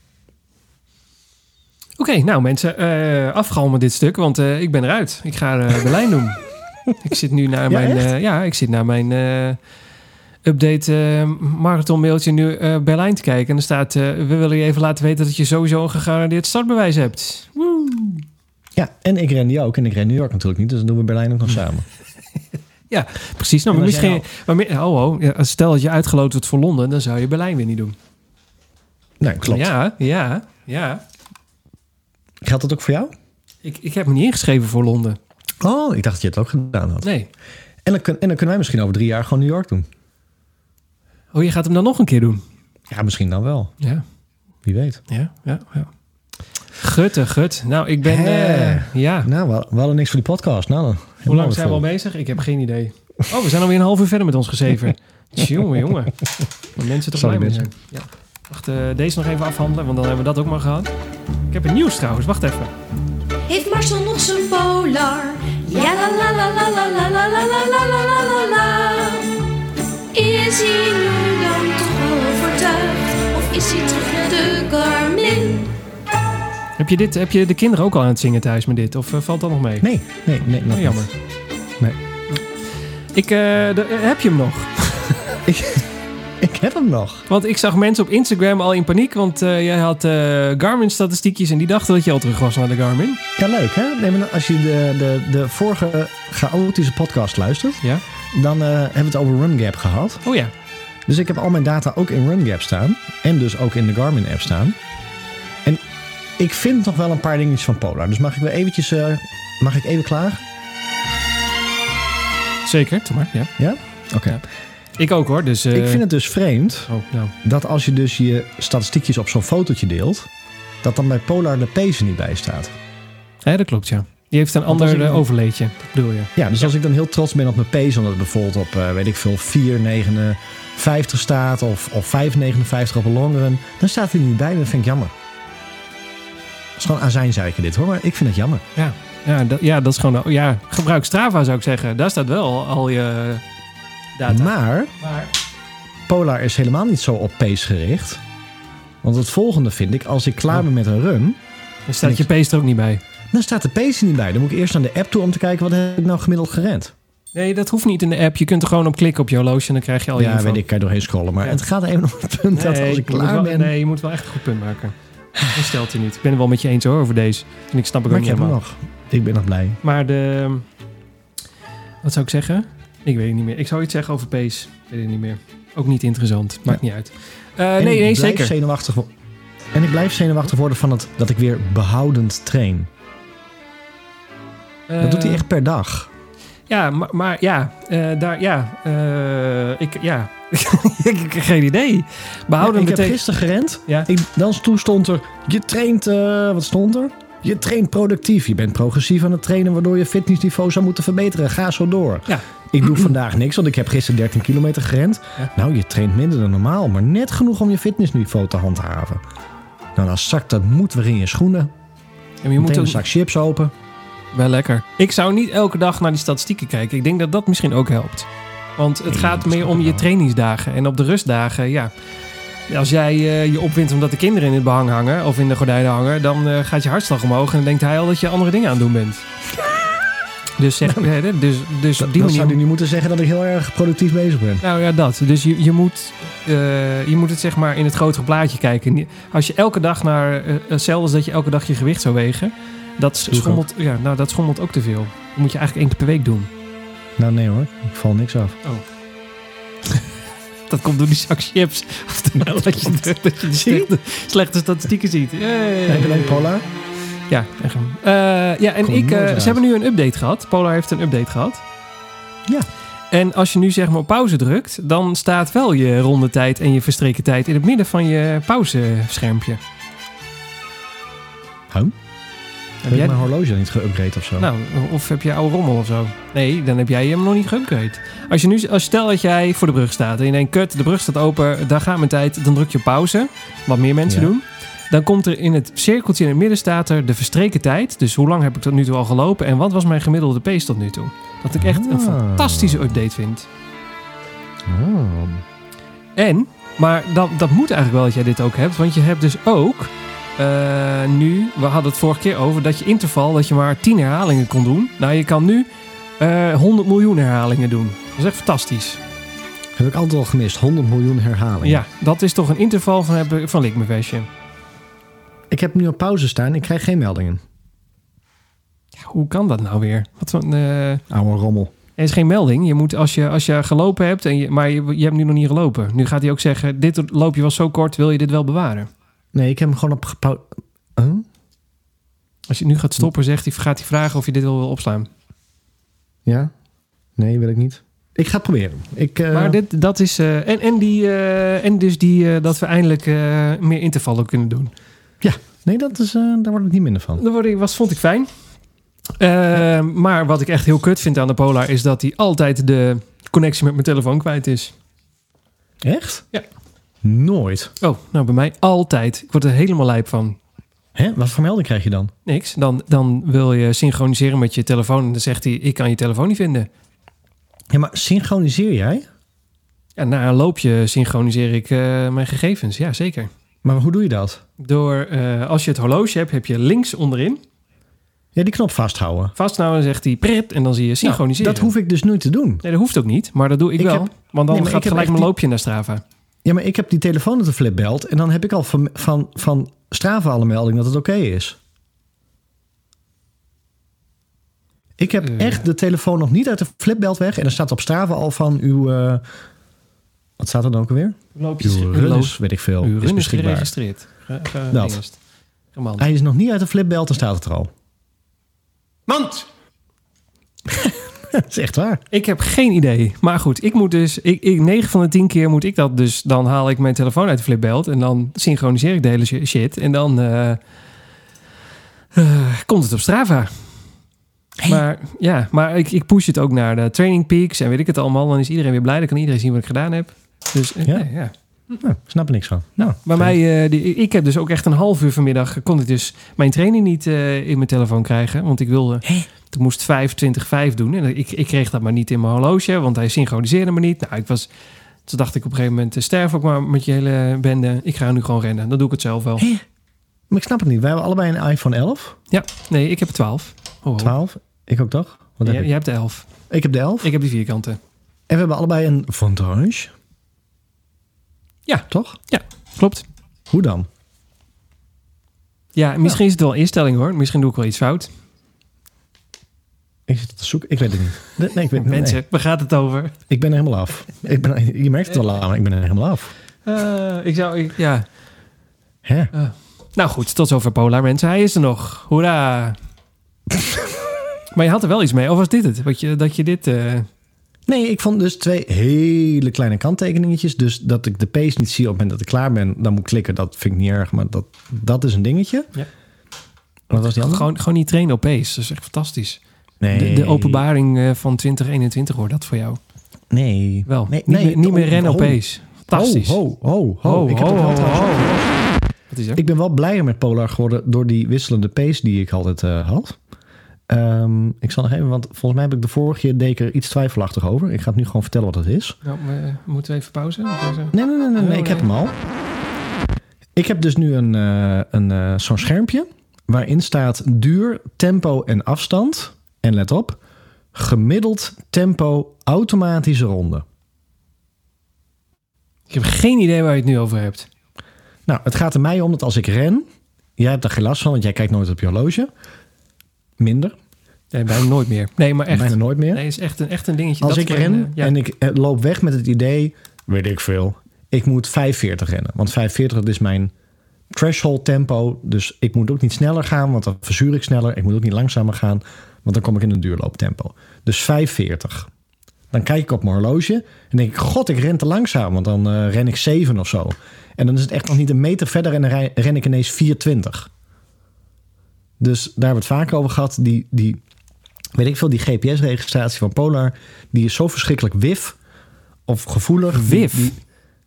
Speaker 1: Oké, nou mensen, eh afgalmen dit stuk, want ik ben eruit. Ik ga Berlijn doen. ik zit nu naar
Speaker 2: Ja,
Speaker 1: mijn, eh, ja, ik zit naar mijn eh, update eh, marathon mailtje nu Berlijn te kijken. En er staat, we willen je even laten weten dat je sowieso een gegarandeerd startbewijs hebt. Woe.
Speaker 2: Ja, en ik ren die ook. En ik ren New York natuurlijk niet. Dus dan doen we Berlijn ook nog samen.
Speaker 1: Ja, precies. Nou, maar misschien, maar, mi- oh, oh, stel dat je uitgeloot wordt voor Londen, dan zou je Berlijn weer niet doen.
Speaker 2: Nee, klopt.
Speaker 1: Ja, ja, ja.
Speaker 2: Geldt dat ook voor jou?
Speaker 1: Ik, ik heb me niet ingeschreven voor Londen.
Speaker 2: Oh, ik dacht dat je het ook gedaan had.
Speaker 1: Nee.
Speaker 2: En, dan kun- en dan kunnen wij misschien over drie jaar gewoon New York doen.
Speaker 1: Oh, je gaat hem dan nog een keer doen?
Speaker 2: Ja, misschien dan wel.
Speaker 1: Ja.
Speaker 2: Wie weet.
Speaker 1: Ja, ja, ja. Gutte, gut. Nou, ik ben... Eh, ja.
Speaker 2: Nou, we, we hadden niks voor die podcast. Nou, dan
Speaker 1: Hoe lang zijn we al bezig? Ik heb geen idee. Oh, we zijn alweer een half uur verder met ons gezeven. Jongen, jongen. Maar mensen toch
Speaker 2: Sorry,
Speaker 1: blij mee zijn. Ja. Wacht, eh, deze nog even afhandelen, want dan hebben we dat ook maar gehad. Ik heb het nieuws trouwens. Wacht even.
Speaker 3: Heeft Marcel nog zijn polar? Ja la la la la la la la la la la la la la la. Is hij nu dan toch overtuigd? Of is hij terug naar de Garmin?
Speaker 1: Heb je, dit, heb je de kinderen ook al aan het zingen thuis met dit? Of eh, valt dat nog mee?
Speaker 2: Nee, nee, nee. nog
Speaker 1: Oh, jammer.
Speaker 2: niet. Nee.
Speaker 1: Ik, eh, de- eh, heb je hem nog?
Speaker 2: Ik, heb hem nog.
Speaker 1: Want ik zag mensen op Instagram al in paniek. Want eh, jij had eh, Garmin-statistiekjes en die dachten dat je al terug was naar de Garmin.
Speaker 2: Ja, leuk hè? Nee, maar als je de, de, de vorige chaotische podcast luistert,
Speaker 1: Ja?
Speaker 2: dan eh, hebben we het over RunGap gehad.
Speaker 1: Oh ja.
Speaker 2: Dus ik heb al mijn data ook in RunGap staan. En dus ook in de Garmin app staan. En ik vind nog wel een paar dingetjes van Polar. Dus mag ik weer eventjes, mag ik even klaar?
Speaker 1: Zeker, doe maar. Ja.
Speaker 2: Ja? Oké.
Speaker 1: Ja. Ik ook hoor. Dus, eh,
Speaker 2: Ik vind het dus vreemd
Speaker 1: Oh, nou.
Speaker 2: dat als je dus je statistiekjes op zo'n fotootje deelt, dat dan bij Polar de pace er niet bij staat.
Speaker 1: Ja, dat klopt ja. Die heeft een
Speaker 2: Want
Speaker 1: ander eh,
Speaker 2: dan-
Speaker 1: overleedje. Dat bedoel je.
Speaker 2: Ja, dus als ik dan heel trots ben op mijn pace, omdat het bijvoorbeeld op, eh, weet ik veel, 4,59 staat of, of 5,59 op een longrun, dan staat hij niet bij. Dat vind ik jammer. Dat is gewoon azijnzeiken dit hoor, maar ik vind het jammer.
Speaker 1: Ja, ja, dat, ja, dat is gewoon... Ja, gebruik Strava zou ik zeggen. Daar staat wel al je data.
Speaker 2: Maar
Speaker 1: Maar-
Speaker 2: Polar is helemaal niet zo op pace gericht. Want het volgende vind ik, als ik klaar
Speaker 1: Oh.
Speaker 2: ben met een run,
Speaker 1: Er staat je pace er ook niet bij.
Speaker 2: dan staat de pace er niet bij. Dan moet ik eerst naar de app toe om te kijken wat heb ik nou gemiddeld gerend.
Speaker 1: Nee, dat hoeft niet in de app. Je kunt er gewoon op klikken op je horloge en dan krijg je al je
Speaker 2: ja,
Speaker 1: info.
Speaker 2: weet ik, kan je doorheen scrollen. Maar
Speaker 1: Ja.
Speaker 2: het gaat even om het punt dat als ik klaar
Speaker 1: wel-
Speaker 2: ben...
Speaker 1: Nee, je moet wel echt een goed punt maken. Dat stelt je niet. Ik ben het wel met je eens hoor, over deze. En ik snap het
Speaker 2: maar
Speaker 1: ook
Speaker 2: ik
Speaker 1: niet helemaal.
Speaker 2: nog. Ik ben nog blij.
Speaker 1: Maar de... Wat zou ik zeggen? Ik weet het niet meer. Ik zou iets zeggen over pace. Ik weet het niet meer. Ook niet interessant. Maakt niet uit. Eh,
Speaker 2: En
Speaker 1: nee,
Speaker 2: ik
Speaker 1: nee,
Speaker 2: blijf
Speaker 1: zeker.
Speaker 2: Zenuwachtig, en ik blijf zenuwachtig worden van het, dat ik weer behoudend train. Dat doet hij
Speaker 1: Eh,
Speaker 2: echt per dag.
Speaker 1: Ja, maar, maar ja, eh, daar, ja, ik, ja, ik heb geen idee. Behouden
Speaker 2: ik heb gisteren gerend.
Speaker 1: Ja.
Speaker 2: Ik, dan toen stond er, je traint, wat stond er? Je traint productief. Je bent progressief aan het trainen, waardoor je fitnessniveau zou moeten verbeteren. Ga zo door.
Speaker 1: Ja.
Speaker 2: Ik doe vandaag niks, want ik heb gisteren 13 kilometer gerend.
Speaker 1: Ja.
Speaker 2: Nou, je traint minder dan normaal, maar net genoeg om je fitnessniveau te handhaven. Nou, dan zakt dat moed weer in je schoenen.
Speaker 1: Ja, maar je moet
Speaker 2: een zak chips open.
Speaker 1: wel lekker. Ik zou niet elke dag naar die statistieken kijken. Ik denk dat dat misschien ook helpt. Want het
Speaker 2: Nee,
Speaker 1: gaat meer om je trainingsdagen. En op de rustdagen, ja. Als jij eh, je opwint omdat de kinderen in het behang hangen of in de gordijnen hangen, dan eh, gaat je hartslag omhoog en dan denkt hij al dat je andere dingen aan het doen bent. Dus, zeg, eh, dus, dus op die
Speaker 2: Dan zou
Speaker 1: manier.
Speaker 2: je nu moeten zeggen dat ik heel erg productief bezig ben.
Speaker 1: Nou ja, dat. Dus je, je, moet, eh, je moet het zeg maar in het grotere plaatje kijken. Als je elke dag naar... hetzelfde als dat je elke dag je gewicht zou wegen. Dat,
Speaker 2: Doe
Speaker 1: schommelt, ja, nou, dat schommelt ook te veel. Dat moet je eigenlijk één keer per week doen.
Speaker 2: Nou nee hoor, ik val niks af.
Speaker 1: Dat komt door die zak chips. Of de- dat, je, dat je de slechte, slechte statistieken ziet. Yay.
Speaker 2: Heb je?
Speaker 1: Ja, echt. Eh, ja, en
Speaker 2: Komt
Speaker 1: ik, eh, ze hebben nu een update gehad. Polar heeft een update gehad.
Speaker 2: Ja.
Speaker 1: En als je nu zeg maar op pauze drukt, dan staat wel je rondetijd en je verstreken tijd in het midden van je pauzeschermpje.
Speaker 2: Huh?
Speaker 1: Heb jij,
Speaker 2: mijn horloge niet geüpgrade of zo?
Speaker 1: nou, of heb je oude rommel of zo? Nee, dan heb jij hem nog niet geüpgrade. Als je nu, als stel dat jij voor de brug staat en je denkt, kut, de brug staat open, daar gaat mijn tijd. Dan druk je pauze, wat meer mensen
Speaker 2: Ja.
Speaker 1: doen. Dan komt er in het cirkeltje in het midden staat er de verstreken tijd. Dus hoe lang heb ik tot nu toe al gelopen en wat was mijn gemiddelde pace tot nu toe? Dat ik echt een
Speaker 2: Ah.
Speaker 1: fantastische update vind.
Speaker 2: Oh.
Speaker 1: En, maar dat, dat moet eigenlijk wel dat jij dit ook hebt. Want je hebt dus ook eh, nu, we hadden het vorige keer over, dat je interval, dat je maar 10 herhalingen kon doen. Nou, je kan nu eh 100 miljoen herhalingen doen. Dat is echt fantastisch.
Speaker 2: Heb ik altijd al gemist. 100 miljoen herhalingen.
Speaker 1: Ja, dat is toch een interval van, van Likmevestje.
Speaker 2: Ik heb nu op pauze staan. Ik krijg geen meldingen.
Speaker 1: Ja, hoe kan dat nou weer? Wat voor, eh,
Speaker 2: Oude rommel.
Speaker 1: er is geen melding. Je moet, als, je, als je gelopen hebt, en je, maar je, je hebt nu nog niet gelopen. Nu gaat hij ook zeggen, dit loopje was zo kort, wil je dit wel bewaren?
Speaker 2: Nee, ik heb hem gewoon op. Huh?
Speaker 1: Als je nu gaat stoppen, zegt hij, gaat hij vragen of je dit wel wil opslaan.
Speaker 2: Ja? Nee, wil ik niet. Ik ga het proberen. Ik, eh,
Speaker 1: Maar dit, dat is. eh, en, en, die, eh, en dus die, dat we eindelijk meer intervallen kunnen doen.
Speaker 2: Nee, dat is, daar word ik niet minder van.
Speaker 1: Dat word ik- was, vond ik fijn. Maar wat ik echt heel kut vind aan de Polar is dat hij altijd de connectie met mijn telefoon kwijt is.
Speaker 2: Echt?
Speaker 1: Ja.
Speaker 2: Nooit.
Speaker 1: Oh, nou bij mij altijd. Ik word er helemaal lijp van.
Speaker 2: Hè? Wat voor melding krijg je dan?
Speaker 1: Niks. Dan, dan wil je synchroniseren met je telefoon. En dan zegt hij, ik kan je telefoon niet vinden.
Speaker 2: Ja, maar synchroniseer jij?
Speaker 1: Ja, na een loopje synchroniseer ik eh, mijn gegevens. Ja, zeker.
Speaker 2: Maar hoe doe je dat?
Speaker 1: Door, eh, als je het horloge hebt, heb je links onderin.
Speaker 2: Ja, die knop vasthouden.
Speaker 1: Vasthouden zegt hij prit en dan zie je synchroniseren.
Speaker 2: Nou, dat hoef ik dus nooit te doen.
Speaker 1: Nee, dat hoeft ook niet. Maar dat doe ik,
Speaker 2: Ik
Speaker 1: wel.
Speaker 2: heb-
Speaker 1: want dan
Speaker 2: Nee,
Speaker 1: gaat gelijk
Speaker 2: echt
Speaker 1: mijn loopje naar Strava.
Speaker 2: Ja, maar ik heb die telefoon op de flipbelt en dan heb ik al van, van, van Strava alle melding dat het oké is. Ik heb
Speaker 1: Eh.
Speaker 2: echt de telefoon nog niet uit de flipbelt weg en er staat op Strava al van uw... eh, wat staat er dan ook alweer?
Speaker 1: Loopjes,
Speaker 2: Uw run is, weet ik veel,
Speaker 1: uw
Speaker 2: is beschikbaar.
Speaker 1: geregistreerd. Ge- ge-
Speaker 2: Dat. Hij is nog niet uit de flipbelt, dan staat het er al.
Speaker 1: Mand!
Speaker 2: dat is echt waar.
Speaker 1: Ik heb geen idee. Maar goed, ik moet dus... Ik, ik, 9 van de 10 keer moet ik dat dus... Dan haal ik mijn telefoon uit de flipbelt... en dan synchroniseer ik de hele shi- shit. En dan eh, eh, komt het op Strava. Maar ja, maar ik, ik push het ook naar de training peaks... en weet ik het allemaal. Dan is iedereen weer blij. Dan kan iedereen zien wat ik gedaan heb. Dus eh,
Speaker 2: Ja.
Speaker 1: ja. ja.
Speaker 2: Nou, ik snap er niks van. Nou,
Speaker 1: Bij mij, eh, die, ik heb dus ook echt een half uur vanmiddag... kon ik dus mijn training niet eh, in mijn telefoon krijgen. Want ik wilde... Ik moest 25, 5 doen. En ik, ik kreeg dat maar niet in mijn horloge, want hij synchroniseerde me niet. Nou, ik was... Toen dacht ik op een gegeven moment... eh, sterf ook maar met je hele bende. Ik ga nu gewoon rennen. Dan doe ik het zelf wel.
Speaker 2: Hè? Maar ik snap het niet. Wij hebben allebei een iPhone 11,
Speaker 1: Ja, nee, ik heb 12. Oh, oh.
Speaker 2: 12. Ik ook toch? Wat heb
Speaker 1: Jij,
Speaker 2: ik?
Speaker 1: jij hebt de 11.
Speaker 2: ik heb de 11.
Speaker 1: Ik heb die vierkanten.
Speaker 2: En we hebben allebei een Vantage.
Speaker 1: Ja.
Speaker 2: Toch?
Speaker 1: Klopt.
Speaker 2: Hoe dan?
Speaker 1: Ja, misschien is het wel instelling hoor. Misschien doe ik wel iets fout.
Speaker 2: Ik zit te zoeken. Ik weet het niet. Nee, nee, ik, weet, nee.
Speaker 1: Mensen, waar gaat het over?
Speaker 2: ik ben er helemaal af. Ik ben, je merkt het wel aan, maar ik ben er helemaal af.
Speaker 1: Eh, ik zou... ik- ja.
Speaker 2: Hè?
Speaker 1: Nou goed, tot zover Polar mensen. Hij is er nog. Hoera. maar je had er wel iets mee. Of was dit het? Wat je, dat je dit... eh,
Speaker 2: Nee, ik vond dus twee hele kleine kanttekeningetjes. Dus dat ik de pace niet zie op het moment dat ik klaar ben, dan moet ik klikken. Dat vind ik niet erg, maar dat, dat is een dingetje.
Speaker 1: Ja.
Speaker 2: Wat was die andere?
Speaker 1: Gewoon, gewoon niet trainen op pace. Dat is echt fantastisch.
Speaker 2: nee.
Speaker 1: De, de openbaring eh, van 2021 hoor, dat voor jou.
Speaker 2: Nee.
Speaker 1: Wel.
Speaker 2: Nee,
Speaker 1: niet,
Speaker 2: nee,
Speaker 1: meer, niet meer
Speaker 2: oh,
Speaker 1: rennen op
Speaker 2: oh.
Speaker 1: pace. Fantastisch.
Speaker 2: Ho, ho, ho, ik, heb
Speaker 1: ho,
Speaker 2: wel
Speaker 1: ho,
Speaker 2: trouwens-
Speaker 1: ho. Wat is er?
Speaker 2: ik ben wel blijer met Polar geworden door die wisselende pace die ik altijd eh, had. Ehm, ik zal nog even, want volgens mij heb ik de vorige keer deed ik er iets twijfelachtig over. Ik ga het nu gewoon vertellen wat het is.
Speaker 1: Nou, we- moeten we even pauze?
Speaker 2: Nee, nee, nee, nee, nee,
Speaker 1: Oh,
Speaker 2: ik heb hem al. Ik heb dus nu een, eh, een, eh, zo'n schermpje waarin staat duur, tempo en afstand. En let op, gemiddeld tempo automatische ronde.
Speaker 1: Ik heb geen idee waar je het nu over hebt.
Speaker 2: Nou, het gaat er mij om dat als ik ren, jij hebt daar geen last van, want jij kijkt nooit op je horloge. Minder,
Speaker 1: Nee, bijna nooit meer. Nee, maar echt.
Speaker 2: bijna nooit meer.
Speaker 1: Nee, is echt een, echt een dingetje.
Speaker 2: Als
Speaker 1: Dat
Speaker 2: ik ren
Speaker 1: een, eh, ja.
Speaker 2: en ik eh, loop weg met het idee, weet ik veel, ik moet 45 rennen. Want 45 dat is mijn threshold tempo. Dus ik moet ook niet sneller gaan, want dan verzuur ik sneller. Ik moet ook niet langzamer gaan, want dan kom ik in een duurlooptempo. Dus 45. Dan kijk ik op mijn horloge en denk ik, god, ik ren te langzaam, want dan eh, ren ik 7 of zo. En dan is het echt nog niet een meter verder en dan ren ik ineens 420. Dus daar hebben we het vaak over gehad. Die, die weet ik veel, die GPS-registratie van Polar, die is zo verschrikkelijk wif of gevoelig.
Speaker 1: Wif?
Speaker 2: Die,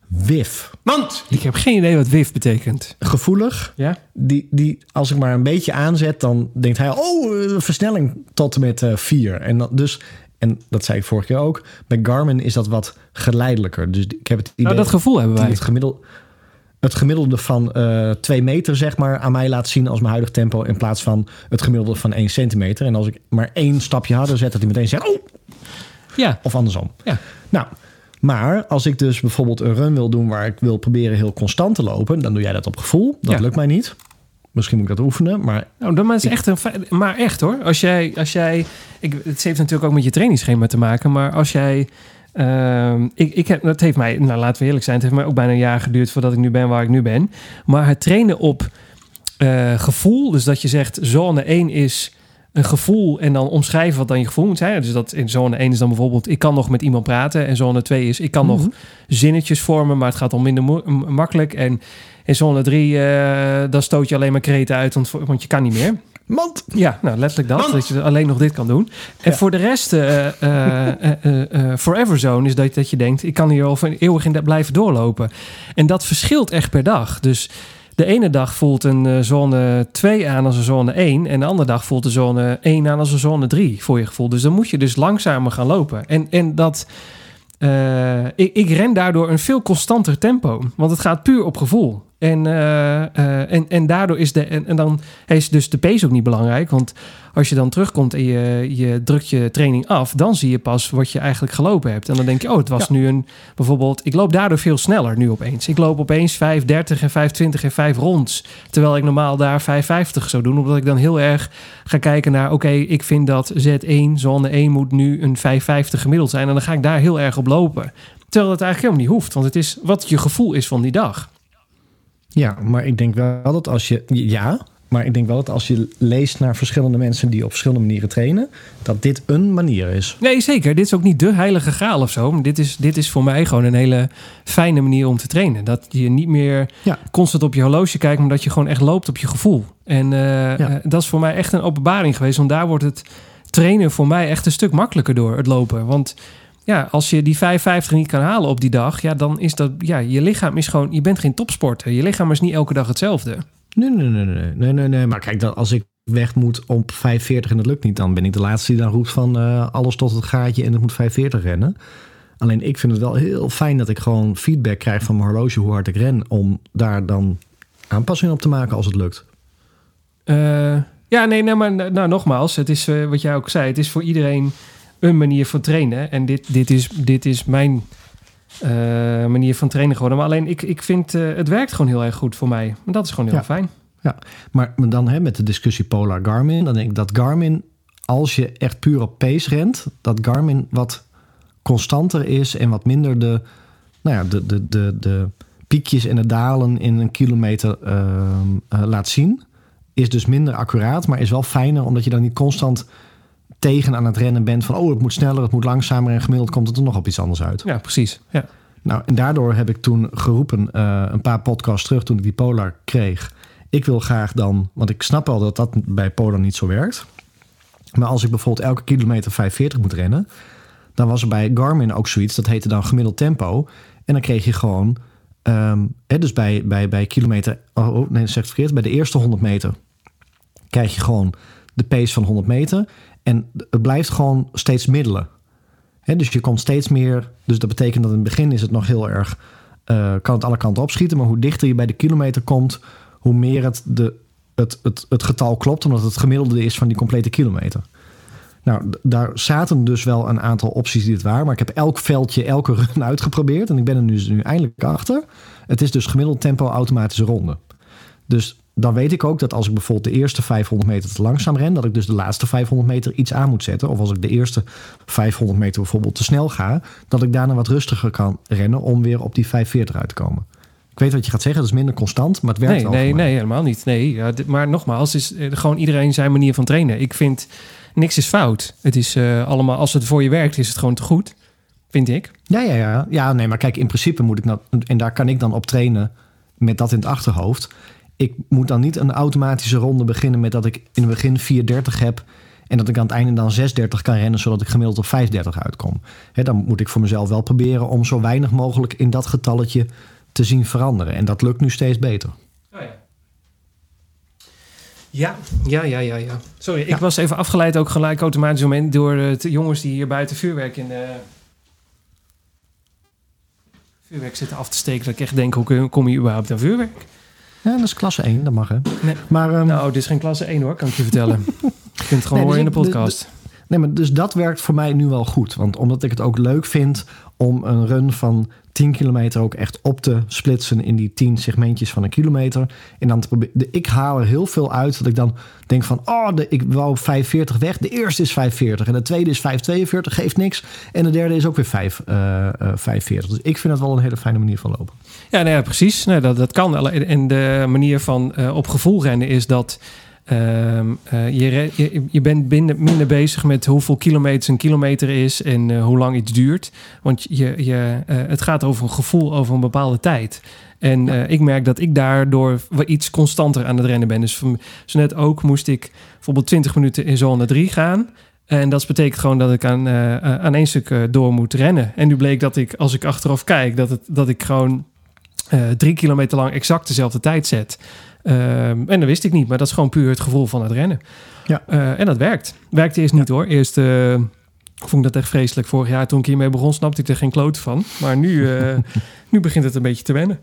Speaker 2: wif.
Speaker 1: Mand! Ik heb geen idee wat WIF betekent.
Speaker 2: Gevoelig.
Speaker 1: Ja?
Speaker 2: Die, die, als ik maar een beetje aanzet, dan denkt hij, oh, eh, versnelling tot en met eh 4. En dan, dus, en dat zei ik vorige keer ook, bij Garmin is dat wat geleidelijker. Dus ik heb het idee
Speaker 1: Nou, dat gevoel hebben wij.
Speaker 2: het, gemiddelde, het gemiddelde van eh 2 meter, zeg maar, aan mij laat zien als mijn huidig tempo. In plaats van het gemiddelde van 1 centimeter. En als ik maar één stapje harder zet, dat hij meteen zegt, oh,
Speaker 1: Ja.
Speaker 2: of andersom.
Speaker 1: Ja.
Speaker 2: Nou, maar als ik dus bijvoorbeeld een run wil doen waar ik wil proberen heel constant te lopen, dan doe jij dat op gevoel. Dat
Speaker 1: Ja.
Speaker 2: lukt mij niet. Misschien moet ik dat oefenen, maar
Speaker 1: Nou, dat is echt een. Maar echt hoor. Als jij, als jij ik, het heeft natuurlijk ook met je trainingsschema te maken. Maar als jij. Ehm, ik, ik heb, dat heeft mij, nou laten we eerlijk zijn, het heeft mij ook bijna een jaar geduurd voordat ik nu ben waar ik nu ben. Maar het trainen op eh, gevoel, dus dat je zegt zone 1 is een gevoel en dan omschrijven wat dan je gevoel moet zijn. Dus dat in zone 1 is dan bijvoorbeeld ik kan nog met iemand praten en zone 2 is ik kan nog zinnetjes vormen, maar het gaat al minder makkelijk. En in zone 3 eh dan stoot je alleen maar kreten uit, want, want je kan niet meer.
Speaker 2: Mand.
Speaker 1: Ja, nou letterlijk dat. Dat je alleen nog dit kan doen. En
Speaker 2: Ja.
Speaker 1: voor de rest, eh, eh, Forever Zone is dat, dat je denkt... ik kan hier over eeuwig in blijven doorlopen. En dat verschilt echt per dag. Dus de ene dag voelt een zone 2 aan als een zone 1 en de andere dag voelt de zone 1 aan als een zone 3 voor je gevoel. Dus dan moet je dus langzamer gaan lopen. En, en dat, ik, ik ren daardoor een veel constanter tempo, want het gaat puur op gevoel. En, eh, eh, en, en daardoor is de. En, en dan is dus de pace ook niet belangrijk. Want als je dan terugkomt en je, je drukt je training af, dan zie je pas wat je eigenlijk gelopen hebt. En dan denk je, oh, het was nu een. Bijvoorbeeld, ik loop daardoor veel sneller nu opeens. Ik loop opeens 5,30 en 5,20 en 5 ronds. Terwijl ik normaal daar 5,50 zou doen. Omdat ik dan heel erg ga kijken naar, oké, ik vind dat Z1, zone 1 moet nu een 5,50 gemiddeld zijn. En dan ga ik daar heel erg op lopen. Terwijl het eigenlijk helemaal niet hoeft. Want het is wat je gevoel is van die dag.
Speaker 2: Ja, maar ik denk wel dat als je. Ja, maar ik denk wel dat als je leest naar verschillende mensen die op verschillende manieren trainen, dat dit een manier is.
Speaker 1: Nee, zeker. Dit is ook niet de heilige graal of zo. Maar dit is, dit is voor mij gewoon een hele fijne manier om te trainen. Dat je niet meer
Speaker 2: Ja.
Speaker 1: constant op je horloge kijkt, maar dat je gewoon echt loopt op je gevoel. En eh, eh, dat is voor mij echt een openbaring geweest. Want daar wordt het trainen voor mij echt een stuk makkelijker door het lopen. Want ja, als je die 5,50 niet kan halen op die dag, ja, dan is dat, ja, je lichaam is gewoon, je bent geen topsporter. Je lichaam is niet elke dag hetzelfde.
Speaker 2: Nee, nee, nee, nee, nee, nee, nee. Maar kijk, dat als ik weg moet op 5,40 en het lukt niet, dan ben ik de laatste die dan roept van eh, alles tot het gaatje en het moet 5,40 rennen. Alleen ik vind het wel heel fijn dat ik gewoon feedback krijg van mijn horloge hoe hard ik ren, om daar dan aanpassingen op te maken als het lukt.
Speaker 1: Eh, ja, nee, nee, maar nou, nogmaals, het is eh, wat jij ook zei, het is voor iedereen een manier van trainen. En dit, dit, is, dit is mijn eh, manier van trainen geworden. Maar alleen, ik, ik vind, eh, het werkt gewoon heel erg goed voor mij. En dat is gewoon heel
Speaker 2: Ja.
Speaker 1: fijn.
Speaker 2: Maar dan hè, met de discussie Polar Garmin, dan denk ik dat Garmin, als je echt puur op pace rent, dat Garmin wat constanter is en wat minder de, nou ja, de, de, de, de piekjes en de dalen in een kilometer ehm, eh, laat zien. Is dus minder accuraat, maar is wel fijner omdat je dan niet constant tegen aan het rennen bent van oh het moet sneller, het moet langzamer en gemiddeld komt het er nog op iets anders uit.
Speaker 1: Ja, precies. Ja.
Speaker 2: Nou, en daardoor heb ik toen geroepen, eh, een paar podcasts terug toen ik die Polar kreeg. Ik wil graag dan, want ik snap wel dat dat bij Polar niet zo werkt. Maar als ik bijvoorbeeld elke kilometer 540 moet rennen, dan was er bij Garmin ook zoiets, dat heette dan gemiddeld tempo. En dan kreeg je gewoon, ehm, hè, dus bij, bij, bij kilometer, oh, oh, nee, dat zeg ik verkeerd, bij de eerste 100 meter krijg je gewoon de pace van 100 meter. En het blijft gewoon steeds middelen. Dus je komt steeds meer. Dus dat betekent dat in het begin is het nog heel erg. eh, kan het alle kanten opschieten. Maar hoe dichter je bij de kilometer komt, hoe meer het, de, het, het, het getal klopt. Omdat het gemiddelde is van die complete kilometer. Nou, daar zaten dus wel een aantal opties die het waren. Maar ik heb elk veldje, elke run uitgeprobeerd. En ik ben er nu, nu eindelijk achter. Het is dus gemiddeld tempo automatische ronde. Dus dan weet ik ook dat als ik bijvoorbeeld de eerste 500 meter te langzaam ren, dat ik dus de laatste 500 meter iets aan moet zetten. Of als ik de eerste 500 meter bijvoorbeeld te snel ga, dat ik daarna wat rustiger kan rennen om weer op die 540 uit te komen. Ik weet wat je gaat zeggen, dat is minder constant, maar het werkt
Speaker 1: Nee,
Speaker 2: wel.
Speaker 1: nee, nee, helemaal niet. Nee, ja, maar nogmaals, is eh, gewoon iedereen zijn manier van trainen. Ik vind, niks is fout. Het is eh, allemaal, als het voor je werkt, is het gewoon te goed. Vind ik.
Speaker 2: Ja, ja, ja. Ja, nee, maar kijk, in principe moet ik nou, en daar kan ik dan op trainen met dat in het achterhoofd. Ik moet dan niet een automatische ronde beginnen met dat ik in het begin 430 heb en dat ik aan het einde dan 630 kan rennen, zodat ik gemiddeld op 530 uitkom. Dan moet ik voor mezelf wel proberen om zo weinig mogelijk in dat getalletje te zien veranderen. En dat lukt nu steeds beter.
Speaker 1: Oh ja. Ja, ja, ja, ja, ja. Sorry, ik
Speaker 2: Ja.
Speaker 1: was even afgeleid ook gelijk automatisch moment door de t- jongens die hier buiten vuurwerk in de vuurwerk zitten af te steken. Dat ik echt denk, hoe kom je überhaupt aan vuurwerk?
Speaker 2: Ja, dat is klasse 1, dat mag hè.
Speaker 1: Nee.
Speaker 2: Maar, ehm,
Speaker 1: Nou, dit is geen klasse 1 hoor, kan ik je vertellen. je kunt het gewoon
Speaker 2: Nee,
Speaker 1: horen in de
Speaker 2: dus ik-
Speaker 1: podcast.
Speaker 2: Nee, maar dus dat werkt voor mij nu wel goed. Want omdat ik het ook leuk vind om een run van 10 kilometer ook echt op te splitsen in die 10 segmentjes van een kilometer. En dan te proberen. de- Ik haal er heel veel uit dat ik dan denk van, oh, de, ik wou 540 weg. De eerste is 540 en de tweede is 542, geeft niks. En de derde is ook weer 5, eh, eh, 540. Dus ik vind dat wel een hele fijne manier van lopen.
Speaker 1: Ja, nou ja, precies. Nee, dat, dat kan. En de manier van eh, op gevoel rennen is dat ehm, eh, je, je, je bent binnen, minder bezig met hoeveel kilometers een kilometer is en eh, hoe lang iets duurt. Want je, je, het gaat over een gevoel over een bepaalde tijd. En ik merk dat ik daardoor iets constanter aan het rennen ben. Dus van- zo net ook moest ik bijvoorbeeld 20 minuten in zone 3 gaan. En dat betekent gewoon dat ik aan, eh, aan één stuk door moet rennen. En nu bleek dat ik, als ik achteraf kijk, dat, het, dat ik gewoon eh, drie kilometer lang exact dezelfde tijd zet. Ehm, en dat wist ik niet, maar dat is gewoon puur het gevoel van het rennen.
Speaker 2: Ja.
Speaker 1: Eh, en dat werkt. Werkte eerst niet hoor. Eerst eh, vond ik dat echt vreselijk. Vorig jaar toen ik hiermee begon, snapte ik er geen kloot van. Maar nu, nu begint het een beetje te wennen.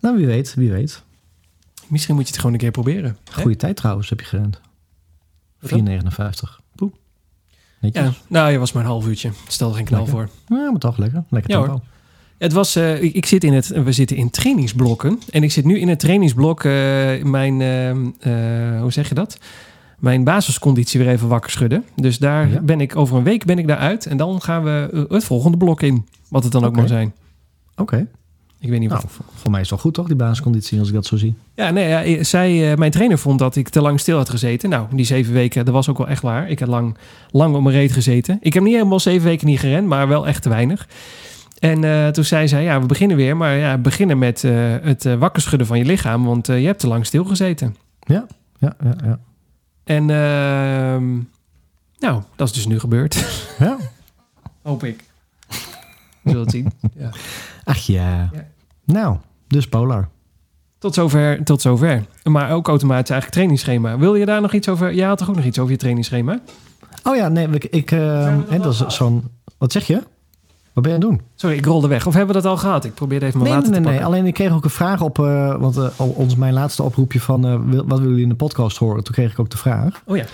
Speaker 2: Nou, wie weet, wie weet.
Speaker 1: Misschien moet je het gewoon een keer proberen.
Speaker 2: Goede tijd trouwens heb je gerend.
Speaker 1: Wat dan?
Speaker 2: 4,59. Poeh. Netjes.
Speaker 1: Ja, nou, je was maar een half uurtje. Stel er geen knal
Speaker 2: Lekker.
Speaker 1: voor.
Speaker 2: Ja, maar toch lekker. Lekker
Speaker 1: Ja. Het was, eh, ik, ik zit in het, we zitten in trainingsblokken. En ik zit nu in het trainingsblok, eh, mijn, eh, hoe zeg je dat? Mijn basisconditie weer even wakker schudden. Dus daar
Speaker 2: Ja.
Speaker 1: ben ik, over een week ben ik daar uit. En dan gaan we het volgende blok in. Wat het dan ook mag zijn.
Speaker 2: Oké.
Speaker 1: Ik weet niet
Speaker 2: Nou, voor, mij is het wel goed toch, die basisconditie, als ik dat zo zie.
Speaker 1: Ja, nee, ja, zij, mijn trainer vond dat ik te lang stil had gezeten. Nou, die zeven weken, dat was ook wel echt waar. Ik had lang, lang op mijn reet gezeten. Ik heb niet helemaal zeven weken niet gerend, maar wel echt te weinig. En eh, toen zei zij, ja, we beginnen weer. Maar ja, beginnen met eh, het eh, wakker schudden van je lichaam. Want je hebt te lang stilgezeten.
Speaker 2: Ja, ja, ja. ja.
Speaker 1: En ehm, nou, dat is dus nu gebeurd.
Speaker 2: ja.
Speaker 1: Hoop ik. We zullen het zien. Ja.
Speaker 2: Ach ja.
Speaker 1: Ja.
Speaker 2: Nou, dus Polar.
Speaker 1: Tot zover, tot zover. Maar ook automatisch eigenlijk trainingsschema. Wil je daar nog iets over? Jij had toch ook nog iets over je trainingsschema?
Speaker 2: Oh ja, nee, ik, ik eh, hè, dat is zo'n... Wat zeg je? Wat ben je aan het doen?
Speaker 1: Sorry, ik rolde weg. Of hebben we dat al gehad? Ik probeerde even mijn
Speaker 2: Nee,
Speaker 1: water
Speaker 2: nee, nee,
Speaker 1: te
Speaker 2: nee.
Speaker 1: pakken.
Speaker 2: Alleen ik kreeg ook een vraag op... eh, want eh, ons, mijn laatste oproepje van... eh, wat willen jullie in de podcast horen? Toen kreeg ik ook de vraag.
Speaker 1: Oh ja.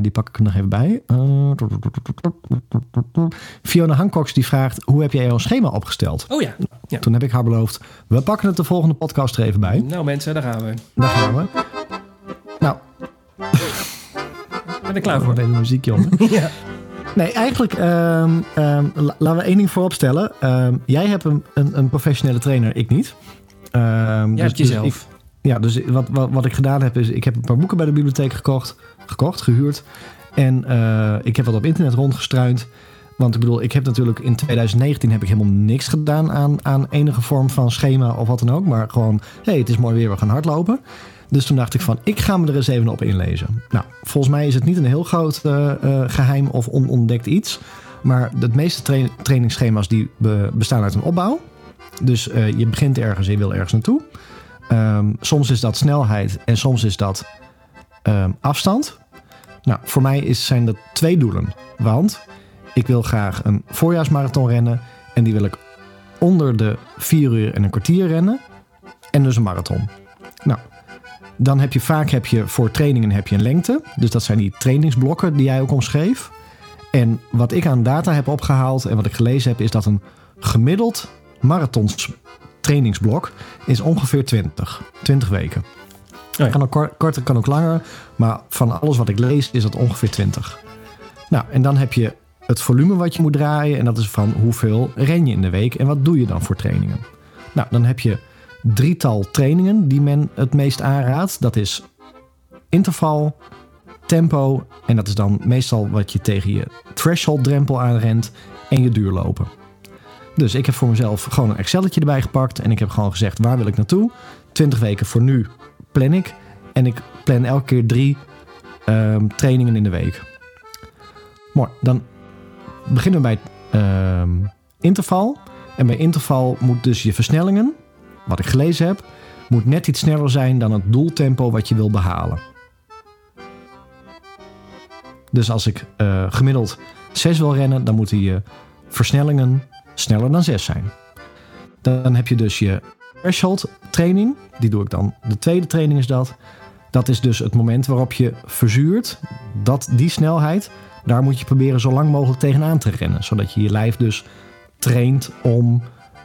Speaker 2: Die pak ik er nog even bij. Fiona Hancox die vraagt... Hoe heb jij jouw schema opgesteld?
Speaker 1: Oh ja. Ja.
Speaker 2: Toen heb ik haar beloofd... We pakken het de volgende podcast er even bij.
Speaker 1: Nou mensen, daar gaan we.
Speaker 2: Daar gaan we. Nou,
Speaker 1: Ben er klaar voor?
Speaker 2: Muziek, jongen.
Speaker 1: ja.
Speaker 2: Nee, eigenlijk, ehm, la- laten we één ding voorop stellen. Ehm, jij hebt een, een, een professionele trainer, ik niet.
Speaker 1: Jij hebt jezelf.
Speaker 2: ik- ja, dus wat, wat, wat ik gedaan heb, is ik heb een paar boeken bij de bibliotheek gekocht, gekocht gehuurd. En eh, ik heb wat op internet rondgestruind. Want ik bedoel, ik heb natuurlijk in 2019 heb ik helemaal niks gedaan aan, aan enige vorm van schema of wat dan ook. Maar gewoon, hé, hey, het is mooi weer, we gaan hardlopen. Dus toen dacht ik van, ik ga me er eens even op inlezen. Nou, volgens mij is het niet een heel groot eh, eh, geheim of onontdekt iets. Maar de meeste tra trainingsschema's die be- bestaan uit een opbouw. Dus eh, je begint ergens en je wil ergens naartoe. Ehm, soms is dat snelheid en soms is dat ehm, afstand. Nou, voor mij zijn dat twee doelen. Want ik wil graag een voorjaarsmarathon rennen. En die wil ik onder de vier uur en een kwartier rennen. En dus een marathon. Nou, dan heb je vaak heb je voor trainingen heb je een lengte. Dus dat zijn die trainingsblokken die jij ook omschreef. En wat ik aan data heb opgehaald en wat ik gelezen heb, is dat een gemiddeld marathons trainingsblok is ongeveer 20. 20 weken.
Speaker 1: ja.
Speaker 2: Kan ook kort- korter, kan ook langer. Maar van alles wat ik lees is dat ongeveer 20. Nou, en dan heb je het volume wat je moet draaien. En dat is van hoeveel ren je in de week en wat doe je dan voor trainingen. Nou, dan heb je drietal trainingen die men het meest aanraadt. Dat is interval, tempo en dat is dan meestal wat je tegen je threshold drempel aanrent en je duurlopen. Dus ik heb voor mezelf gewoon een Excelletje erbij gepakt en ik heb gewoon gezegd waar wil ik naartoe. 20 weken voor nu plan ik en ik plan elke keer drie ehm, trainingen in de week. Mooi, dan beginnen we bij ehm, interval. En bij interval moet dus je versnellingen, wat ik gelezen heb, moet net iets sneller zijn dan het doeltempo wat je wil behalen. Dus als ik eh, gemiddeld 6 wil rennen, dan moeten je versnellingen sneller dan 6 zijn. Dan heb je dus je threshold training. Die doe ik dan. De tweede training is dat. Dat is dus het moment waarop je verzuurt. Dat die snelheid, daar moet je proberen zo lang mogelijk tegenaan te rennen. Zodat je je lijf dus traint om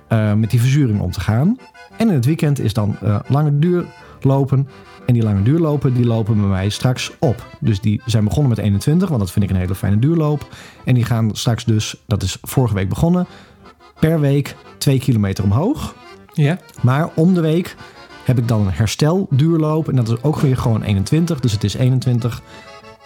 Speaker 2: eh, met die verzuring om te gaan. En in het weekend is dan eh, lange duur lopen. En die lange duurlopen, die lopen bij mij straks op. Dus die zijn begonnen met 21, want dat vind ik een hele fijne duurloop. En die gaan straks dus, dat is vorige week begonnen, per week 2 kilometer omhoog.
Speaker 1: Ja.
Speaker 2: Maar om de week heb ik dan een herstelduurloop. En dat is ook weer gewoon 21. Dus het is 21,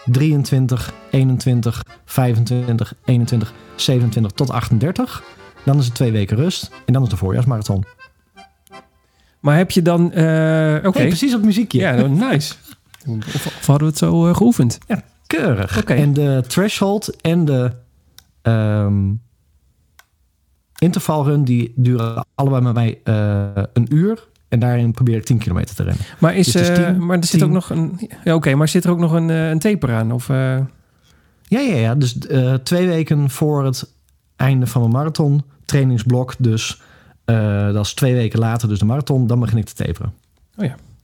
Speaker 2: 23, 21, 25, 21, 27 tot 38. Dan is het twee weken rust. En dan is de voorjaarsmarathon.
Speaker 1: Maar heb je dan... eh, Oké.
Speaker 2: Hey, precies op muziekje.
Speaker 1: Ja, nice. Of, of hadden we het zo eh, geoefend?
Speaker 2: Keurig.
Speaker 1: Oké.
Speaker 2: En de threshold en de... ehm, intervalrun die duren allebei bij mij eh, een uur. En daarin probeer ik 10 kilometer te rennen.
Speaker 1: Maar, is,
Speaker 2: Dus is
Speaker 1: eh, maar er zit ook nog een... Ja, oké, maar zit er ook nog een, een taper aan? Of,
Speaker 2: Ja, ja, ja. Dus twee weken voor het einde van mijn marathon trainingsblok. Dus eh, dat is twee weken later, dus de marathon. Dan begin ik te taperen.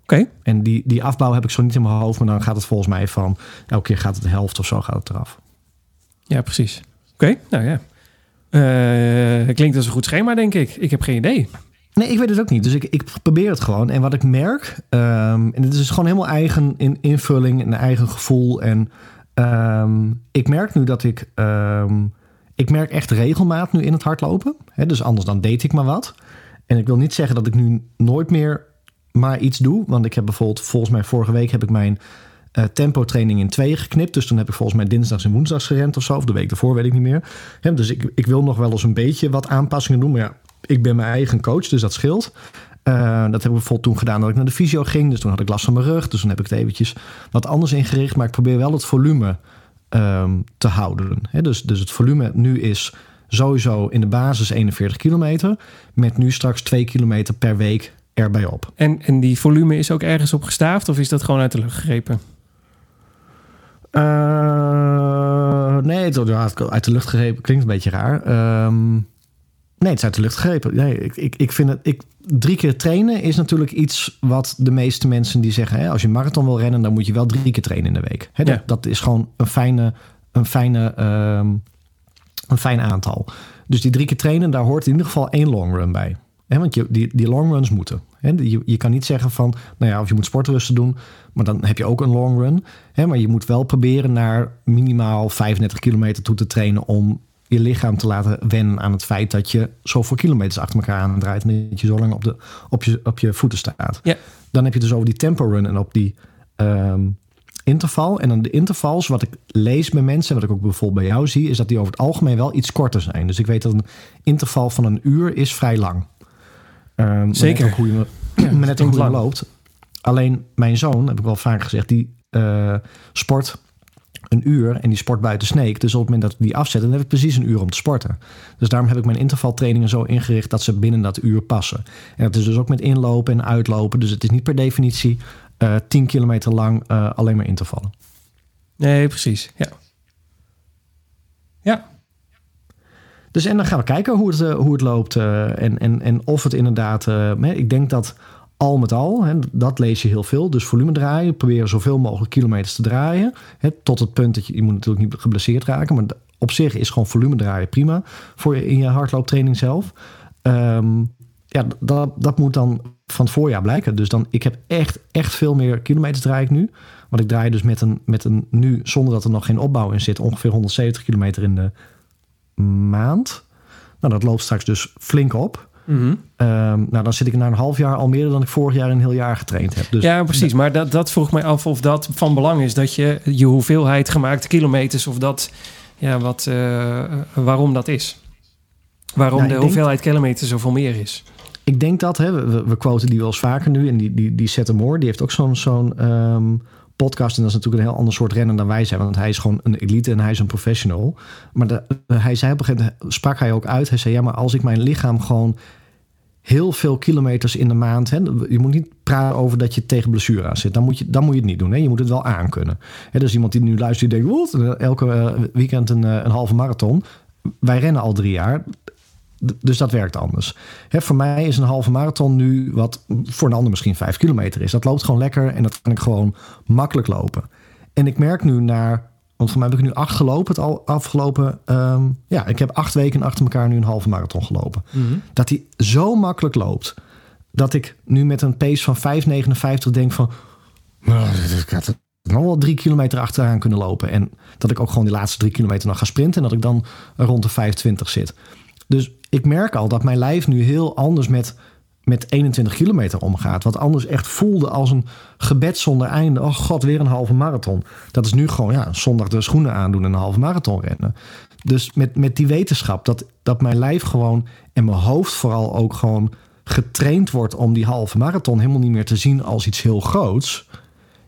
Speaker 1: Oké,
Speaker 2: En die, die afbouw heb ik zo niet in mijn hoofd. Maar dan gaat het volgens mij van... Elke keer gaat het de helft of zo gaat het eraf.
Speaker 1: ja, precies. Oké, nou ja. Eh, het klinkt als een goed schema, denk ik. Ik heb geen idee.
Speaker 2: Nee, ik weet het ook niet. Dus ik, ik probeer het gewoon. En wat ik merk... ehm, en het is gewoon helemaal eigen in, invulling en eigen gevoel. En ehm, ik merk nu dat ik... ehm, ik merk echt regelmaat nu in het hardlopen. Hè, dus anders dan deed ik maar wat. En ik wil niet zeggen dat ik nu nooit meer maar iets doe. Want ik heb bijvoorbeeld... Volgens mij vorige week heb ik mijn... eh tempo training in tweeën geknipt. Dus toen heb ik volgens mij dinsdags en woensdags gerend of zo. Of de week ervoor, weet ik niet meer. Dus ik, ik wil nog wel eens een beetje wat aanpassingen doen. Maar ja, ik ben mijn eigen coach, dus dat scheelt. Eh, dat heb ik bijvoorbeeld toen gedaan dat ik naar de fysio ging. Dus toen had ik last van mijn rug. Dus toen heb ik het eventjes wat anders ingericht. Maar ik probeer wel het volume ehm, te houden. Dus, dus het volume nu is sowieso in de basis 41 kilometer. Met nu straks 2 kilometer per week erbij op.
Speaker 1: En, en die volume is ook ergens op gestaafd? Of is dat gewoon uit de lucht gegrepen?
Speaker 2: Eh, nee, het uit de lucht gegrepen. Klinkt een beetje raar. Ehm, nee, het is uit de lucht gegrepen. Nee, ik, ik, ik vind het. Ik, drie keer trainen is natuurlijk iets wat de meeste mensen die zeggen: hè, als je een marathon wil rennen, dan moet je wel drie keer trainen in de week. Hè, dat,
Speaker 1: Ja.
Speaker 2: dat is gewoon een fijne, een fijne, ehm, een fijn aantal. Dus die drie keer trainen, daar hoort in ieder geval één long run bij. Hè, want je, die, die long runs moeten. Hè, je, je kan niet zeggen van, nou ja, of je moet sportrusten doen, maar dan heb je ook een long run. Hè, maar je moet wel proberen naar minimaal 35 kilometer toe te trainen om je lichaam te laten wennen aan het feit dat je zoveel kilometers achter elkaar aandraait en dat je zo lang op, de, op, je, op je voeten staat.
Speaker 1: Ja.
Speaker 2: Dan heb je dus over die tempo run en op die ehm, interval. En dan de intervals, wat ik lees bij mensen, wat ik ook bijvoorbeeld bij jou zie, is dat die over het algemeen wel iets korter zijn. Dus ik weet dat een interval van een uur is vrij lang. Net
Speaker 1: Zeker.
Speaker 2: ook hoe je, me-
Speaker 1: Ja,
Speaker 2: net hoe je loopt. Alleen mijn zoon, heb ik wel vaak gezegd, die eh, sport een uur en die sport buiten Sneek. Dus op het moment dat ik die afzet, dan heb ik precies een uur om te sporten. Dus daarom heb ik mijn intervaltrainingen zo ingericht dat ze binnen dat uur passen. En dat is dus ook met inlopen en uitlopen. Dus het is niet per definitie eh 10 kilometer lang eh, alleen maar intervallen.
Speaker 1: Nee, precies. Ja. Ja,
Speaker 2: Dus en dan gaan we kijken hoe het, eh, hoe het loopt en, en, en of het inderdaad... ik denk dat al met al, hè, dat lees je heel veel. Dus volume draaien, proberen zoveel mogelijk kilometers te draaien. Hè, tot het punt dat je, je moet natuurlijk niet geblesseerd raken. Maar op zich is gewoon volume draaien prima voor je, in je hardlooptraining zelf. Ehm, ja, dat, dat moet dan van het voorjaar blijken. Dus dan, ik heb echt, echt veel meer kilometers draai ik nu. Want ik draai dus met een, met een nu, zonder dat er nog geen opbouw in zit, ongeveer 170 kilometer in de maand. Nou, dat loopt straks dus flink op.
Speaker 1: Mhm.
Speaker 2: Ehm, nou, dan zit ik na een half jaar al meer dan ik vorig jaar een heel jaar getraind heb. Dus
Speaker 1: ja, precies. Maar dat, dat vroeg mij af of dat van belang is. Dat je je hoeveelheid gemaakte kilometers... of dat, ja, wat, eh, waarom dat is. Waarom
Speaker 2: Nou,
Speaker 1: de
Speaker 2: denk-
Speaker 1: hoeveelheid kilometers zoveel meer is.
Speaker 2: ik denk dat, hè, we, we quoten die wel eens vaker nu. En die, die, die Seth Moore, die heeft ook zo'n zo'n ehm, podcast. En dat is natuurlijk een heel ander soort rennen dan wij zijn. Want hij is gewoon een elite en hij is een professional. Maar de, hij zei op een gegeven moment, sprak hij ook uit. Hij zei, ja, maar als ik mijn lichaam gewoon heel veel kilometers in de maand. Hè, je moet niet praten over dat je tegen blessure aan zit. Dan moet je, dan moet je het niet doen. Hè. Je moet het wel aankunnen. Hè, dus iemand die nu luistert, die denkt, elke eh, weekend een, eh, een halve marathon. Wij rennen al drie jaar. Dus dat werkt anders. Voor mij is een halve marathon nu wat voor een ander misschien vijf kilometer is. Dat loopt gewoon lekker en dat kan ik gewoon makkelijk lopen. En ik merk nu naar, want voor mij heb ik nu acht gelopen het al afgelopen. ehm, ja, ik heb acht weken achter elkaar nu een halve marathon gelopen. Dat die zo makkelijk loopt dat ik nu met een pace van 5,59 denk van. "Nou, Ik had het nog wel drie kilometer achteraan kunnen lopen. En dat ik ook gewoon die laatste drie kilometer nog ga sprinten. En dat ik dan rond de 25 zit. Dus ik merk al dat mijn lijf nu heel anders met, met 21 kilometer omgaat. Wat anders echt voelde als een gebed zonder einde. Oh god, weer een halve marathon. Dat is nu gewoon ja, zondag de schoenen aandoen en een halve marathon rennen. Dus met, met die wetenschap dat, dat mijn lijf gewoon en mijn hoofd vooral ook gewoon getraind wordt om die halve marathon helemaal niet meer te zien als iets heel groots.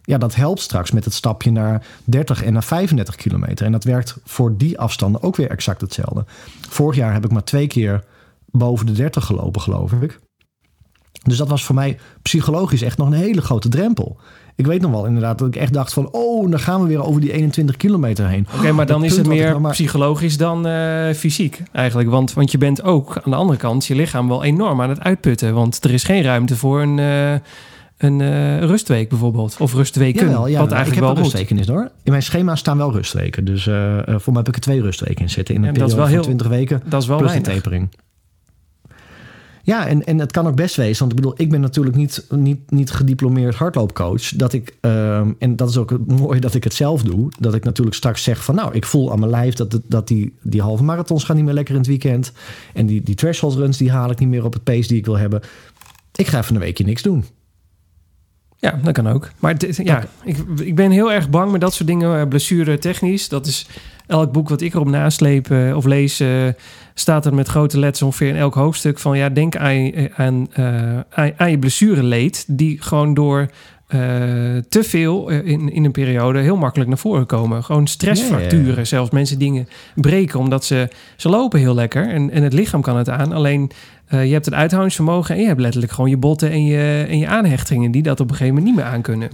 Speaker 2: Ja, dat helpt straks met het stapje naar 30 en naar 35 kilometer. En dat werkt voor die afstanden ook weer exact hetzelfde. Vorig jaar heb ik maar twee keer boven de 30 gelopen, geloof ik. Dus dat was voor mij psychologisch echt nog een hele grote drempel. Ik weet nog wel inderdaad dat ik echt dacht van... oh, dan gaan we weer over die 21 kilometer heen.
Speaker 1: Oké, maar dan is het
Speaker 2: ik
Speaker 1: meer
Speaker 2: nou maar-
Speaker 1: psychologisch dan eh, fysiek eigenlijk. Want, want je bent ook aan de andere kant je lichaam wel enorm aan het uitputten. Want er is geen ruimte voor een, eh, een eh, rustweek bijvoorbeeld. Of rustweken,
Speaker 2: Jawel, ja,
Speaker 1: wat
Speaker 2: ik
Speaker 1: eigenlijk
Speaker 2: heb
Speaker 1: wel
Speaker 2: rustweken is hoor. In mijn schema staan wel rustweken. Dus voor mij heb ik er twee rustweken in zitten. In een
Speaker 1: Ja, dat is
Speaker 2: periode
Speaker 1: wel
Speaker 2: van
Speaker 1: heel-
Speaker 2: 20 weken
Speaker 1: Dat is wel
Speaker 2: plus de
Speaker 1: weinig.
Speaker 2: tapering. Ja, en, en het kan ook best wezen. Want ik bedoel, ik ben natuurlijk niet, niet, niet gediplomeerd hardloopcoach. Dat ik, ehm, en dat is ook het mooie dat ik het zelf doe. Dat ik natuurlijk straks zeg van nou, ik voel aan mijn lijf dat, het, dat die, die halve marathons gaan niet meer lekker in het weekend. En die, die threshold runs die haal ik niet meer op het pace die ik wil hebben. Ik ga even een weekje niks doen.
Speaker 1: Ja, dat kan ook. Maar dit- ja, ik, ik ben heel erg bang met dat soort dingen, eh, blessure technisch. Dat is elk boek wat ik erop nasleep eh, of lees, eh, staat er met grote letters ongeveer in elk hoofdstuk van ja, denk aan, je- aan, eh, aan, aan je blessureleed, die gewoon door eh, te veel eh, in, in een periode heel makkelijk naar voren komen. Gewoon stressfracturen, zelfs mensen dingen breken omdat ze, ze lopen heel lekker en, en het lichaam kan het aan. Alleen eh, je hebt het uithoudingsvermogen en je hebt letterlijk gewoon je botten en je, en je aanhechtingen die dat op een gegeven moment niet meer aankunnen.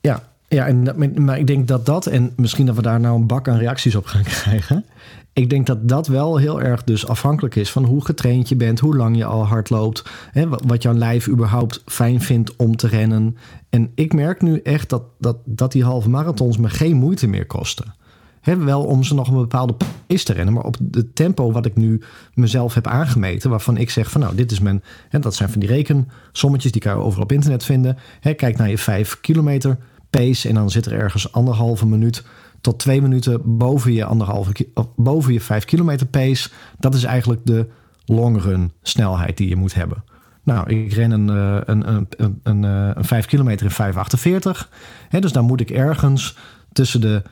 Speaker 2: Ja, ja en, maar ik denk dat dat, en misschien dat we daar nou een bak aan reacties op gaan krijgen. Ik denk dat dat wel heel erg dus afhankelijk is van hoe getraind je bent, hoe lang je al hard loopt, hè, wat- jouw lijf überhaupt fijn vindt om te rennen. En ik merk nu echt dat, dat, dat die halve marathons me geen moeite meer kosten. Hè, wel om ze nog een bepaalde pace te rennen, maar op het tempo wat ik nu mezelf heb aangemeten, waarvan ik zeg van nou, dit is mijn, hè, dat zijn van die rekensommetjes, die kan je overal op internet vinden. Hè, kijk naar je 5 kilometer pace en dan zit er ergens anderhalve minuut tot twee minuten boven je, anderhalve, boven je 5 kilometer pace. Dat is eigenlijk de longrun snelheid die je moet hebben. Nou, ik ren een, eh, een, een, een, een, eh, een 5 kilometer in 5,48. Hè, dus dan moet ik ergens tussen de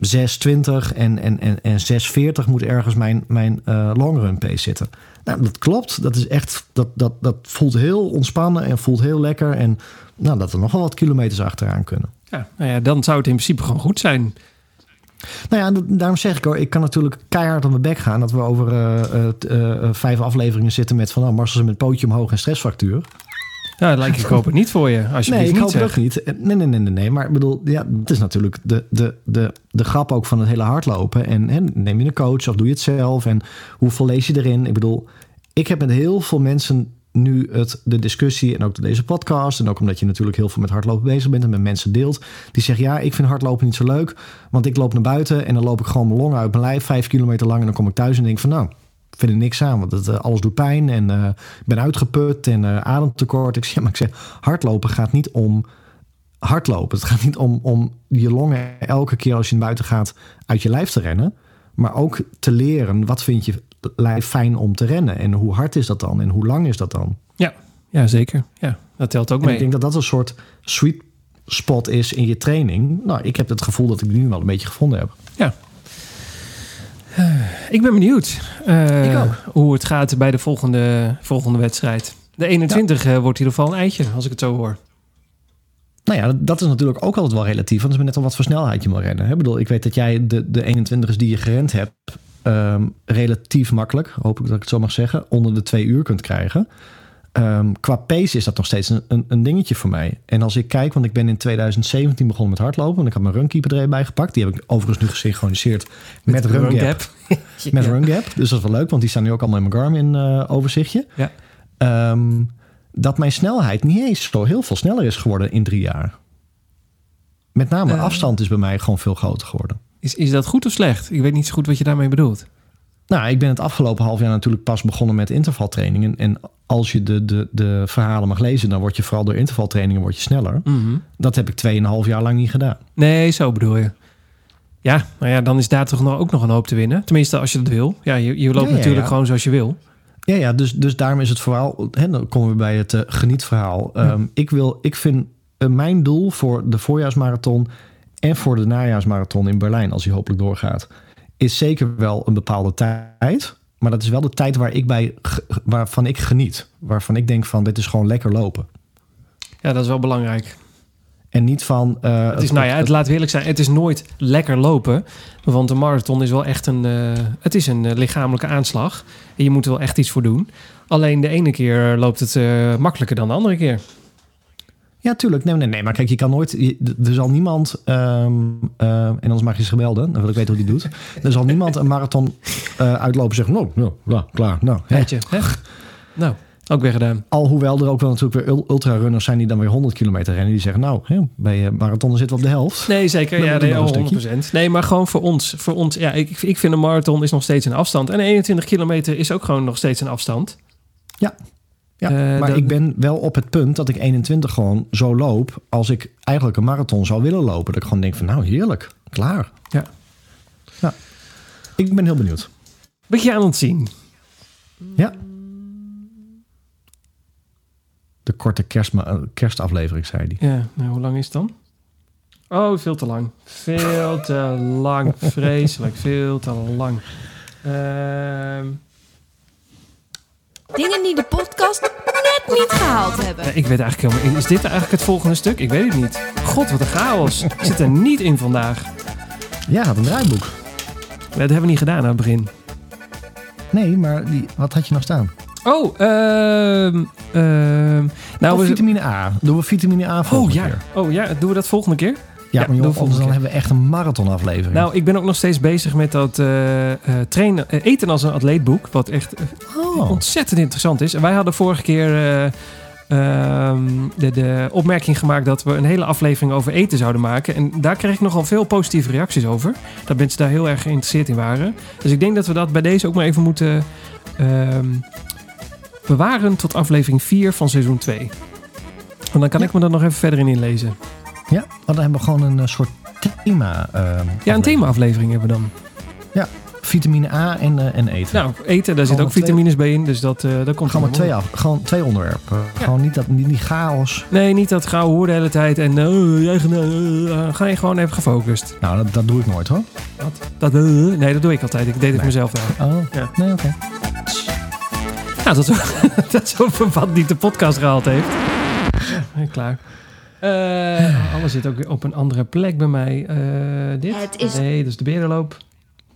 Speaker 2: 6,20 en, en, en, en 6,40 moet ergens mijn, mijn eh longrun pace zitten. Nou, dat klopt. Dat is echt, dat, dat, dat voelt heel ontspannen en voelt heel lekker. En nou, dat er nog wel wat kilometers achteraan kunnen.
Speaker 1: Ja, nou ja, dan zou het in principe gewoon goed zijn.
Speaker 2: Nou ja, daarom zeg ik hoor, ik kan natuurlijk keihard op mijn bek gaan. Dat we over eh, eh, eh, vijf afleveringen zitten met van nou, Marcel met pootje omhoog en stressfractuur.
Speaker 1: Ja, dat lijkt ik hoop het niet voor je. Als je
Speaker 2: Nee, ik
Speaker 1: niet
Speaker 2: hoop het ook niet. Nee, nee, nee, nee, nee. Maar ik bedoel, ja, het is natuurlijk de, de, de, de grap ook van het hele hardlopen. En, en neem je een coach of doe je het zelf? En hoeveel lees je erin? Ik bedoel, ik heb met heel veel mensen nu het, de discussie en ook deze podcast. En ook omdat je natuurlijk heel veel met hardlopen bezig bent en met mensen deelt. Die zeggen, ja, ik vind hardlopen niet zo leuk. Want ik loop naar buiten en dan loop ik gewoon mijn longen uit mijn lijf. Vijf kilometer lang en dan kom ik thuis en denk van nou... Vind er niks aan, want het, eh, alles doet pijn en eh, ben uitgeput en eh, ademtekort. Ik zeg, maar ik zeg, hardlopen gaat niet om hardlopen. Het gaat niet om, om je longen elke keer als je naar buiten gaat uit je lijf te rennen. Maar ook te leren, wat vind je lijf fijn om te rennen? En hoe hard is dat dan? En hoe lang is dat dan?
Speaker 1: Ja, ja, zeker. Ja, dat telt ook
Speaker 2: En
Speaker 1: mee.
Speaker 2: ik denk dat dat een soort sweet spot is in je training. Nou, ik heb het gevoel dat ik die nu wel een beetje gevonden heb.
Speaker 1: Ja. Eh, ik ben benieuwd eh,
Speaker 2: Ik ook.
Speaker 1: hoe het gaat bij de volgende, volgende wedstrijd. De 21 eh, wordt in ieder geval een eitje, als ik het zo hoor.
Speaker 2: Nou ja, dat is natuurlijk ook altijd wel relatief. Want het is maar net al wat voor snelheid je moet rennen. Ik bedoel, ik weet dat jij de, de 21's die je gerend hebt... ehm, relatief makkelijk, hoop ik dat ik het zo mag zeggen... onder de twee uur kunt krijgen. Ehm, qua pace is dat nog steeds een, een, een dingetje voor mij. En als ik kijk, want ik ben in 2017 begonnen met hardlopen... want ik had mijn runkeeper er even bij gepakt. Die heb ik overigens nu gesynchroniseerd met. Met
Speaker 1: Ja.
Speaker 2: Run Gap. Dus dat is wel leuk, want die staan nu ook allemaal in mijn Garmin eh, overzichtje.
Speaker 1: Ja.
Speaker 2: Ehm, dat mijn snelheid niet eens zo heel veel sneller is geworden in drie jaar. Met name
Speaker 1: Eh.
Speaker 2: afstand is bij mij gewoon veel groter geworden.
Speaker 1: Is, is dat goed of slecht? Ik weet niet zo goed wat je daarmee bedoelt.
Speaker 2: Nou, ik ben het afgelopen half jaar natuurlijk pas begonnen met intervaltrainingen. En als je de, de, de verhalen mag lezen, dan word je vooral door intervaltrainingen word je sneller.
Speaker 1: Mhm.
Speaker 2: Dat heb ik 2,5 jaar lang niet gedaan.
Speaker 1: Nee, zo bedoel je. Ja, nou ja, dan is daar toch nog, ook nog een hoop te winnen. Tenminste, als je dat wil. Ja, je, je loopt
Speaker 2: Ja, ja,
Speaker 1: natuurlijk
Speaker 2: ja.
Speaker 1: gewoon zoals je wil.
Speaker 2: Ja, ja dus, dus daarom is het vooral... Hè, dan komen we bij het eh, genietverhaal. Ehm, ik, wil, ik vind eh, mijn doel voor de voorjaarsmarathon... en voor de najaarsmarathon in Berlijn, als die hopelijk doorgaat... is zeker wel een bepaalde tijd. Maar dat is wel de tijd waar ik bij, waarvan ik geniet. Waarvan ik denk van, dit is gewoon lekker lopen.
Speaker 1: Ja, dat is wel belangrijk.
Speaker 2: En niet van... eh,
Speaker 1: Het is, nou ja, het laat eerlijk zijn, het is nooit lekker lopen. Want een marathon is wel echt een, eh, het is een eh, lichamelijke aanslag. En je moet er wel echt iets voor doen. Alleen de ene keer loopt het makkelijker dan de andere keer.
Speaker 2: Ja, tuurlijk. Nee, nee, nee. Maar kijk, je kan nooit... je- er zal niemand... ehm, eh, en anders mag je ze gebelden. Dan wil ik weten hoe die doet. Er zal niemand een marathon eh, uitlopen en zeggen... Nou, nou, ja, klaar. Nou, hè.
Speaker 1: Weet je, hè? Nou, ook weer gedaan.
Speaker 2: Alhoewel er ook wel natuurlijk weer ul- ultrarunners zijn... die dan weer 100 kilometer rennen. Die zeggen, nou, hè, bij eh, marathon zitten we op de helft.
Speaker 1: Nee, zeker.
Speaker 2: Dan
Speaker 1: Ja, nee,
Speaker 2: nog een
Speaker 1: oh,
Speaker 2: stukje.
Speaker 1: 100%. Nee, maar gewoon voor ons. Voor ons ja, ik, ik vind een marathon is nog steeds een afstand. En 21 kilometer is ook gewoon nog steeds een afstand.
Speaker 2: Ja. Ja,
Speaker 1: Eh,
Speaker 2: maar
Speaker 1: dat-
Speaker 2: ik ben wel op het punt dat ik 21 gewoon zo loop... als ik eigenlijk een marathon zou willen lopen. Dat ik gewoon denk van, nou, heerlijk. Klaar.
Speaker 1: Ja.
Speaker 2: Ja. Ik ben heel benieuwd.
Speaker 1: We gaan het zien.
Speaker 2: Ja. De korte kerstma- eh, kerstaflevering, zei hij.
Speaker 1: Ja, nou, hoe lang is het dan? Oh, veel te lang. Veel te lang. Vreselijk, veel te lang. Ehm,
Speaker 3: Dingen die de podcast net niet gehaald hebben.
Speaker 1: ik weet eigenlijk helemaal Is dit eigenlijk het volgende stuk? Ik weet het niet. God, wat een chaos. Ik zit er niet in vandaag.
Speaker 2: Ja, een draaiboek.
Speaker 1: Dat hebben we niet gedaan aan het begin.
Speaker 2: Nee, maar die, wat had je nog staan?
Speaker 1: Oh, ehm ehm nou,
Speaker 2: oh,
Speaker 1: we,
Speaker 2: vitamine A. Doen we vitamine A volgende
Speaker 1: oh ja.
Speaker 2: keer?
Speaker 1: Oh ja, doen we dat volgende keer?
Speaker 2: Ja, maar joh, anders
Speaker 1: volgende
Speaker 2: dan hebben we echt een marathonaflevering.
Speaker 1: Nou, ik ben ook nog steeds bezig met dat eh, eh, trainen, eh, eten als een atleetboek. Wat echt
Speaker 2: oh.
Speaker 1: ontzettend interessant is. En wij hadden vorige keer eh, ehm, de, de opmerking gemaakt dat we een hele aflevering over eten zouden maken. En daar kreeg ik nogal veel positieve reacties over. Dat mensen daar heel erg geïnteresseerd in waren. Dus ik denk dat we dat bij deze ook maar even moeten ehm, bewaren tot aflevering 4 van seizoen 2. Want dan kan
Speaker 2: Ja.
Speaker 1: ik me er nog even verder in inlezen.
Speaker 2: Ja, want dan hebben we gewoon een eh, soort thema. ehm,
Speaker 1: Ja, een
Speaker 2: aflevering.
Speaker 1: thema-aflevering hebben we dan.
Speaker 2: Vitamine A en, eh, en eten.
Speaker 1: Nou, eten, daar zit
Speaker 2: Gewoon
Speaker 1: ook
Speaker 2: twee-
Speaker 1: vitamines bij in. Dus dat, eh dat komt
Speaker 2: gewoon maar twee, af, gewoon twee onderwerpen. Gewoon niet, dat, niet die chaos.
Speaker 1: Nee, niet dat gauw hoor de hele tijd. En eh, jij eh, eh, ga je gewoon even gefocust.
Speaker 2: Nou, dat, dat doe ik nooit hoor.
Speaker 1: Wat? Dat, eh, nee, dat doe ik altijd. Ik deed het
Speaker 2: Nee.
Speaker 1: mezelf wel.
Speaker 2: Oh,
Speaker 1: Ja.
Speaker 2: nee, oké.
Speaker 1: Nou, dat is, dat is over wat niet de podcast gehaald heeft. Ja, klaar. Eh, alles zit ook weer op een andere plek bij mij. Eh, dit?
Speaker 3: Het is-
Speaker 1: Nee, dat is de Berenloop.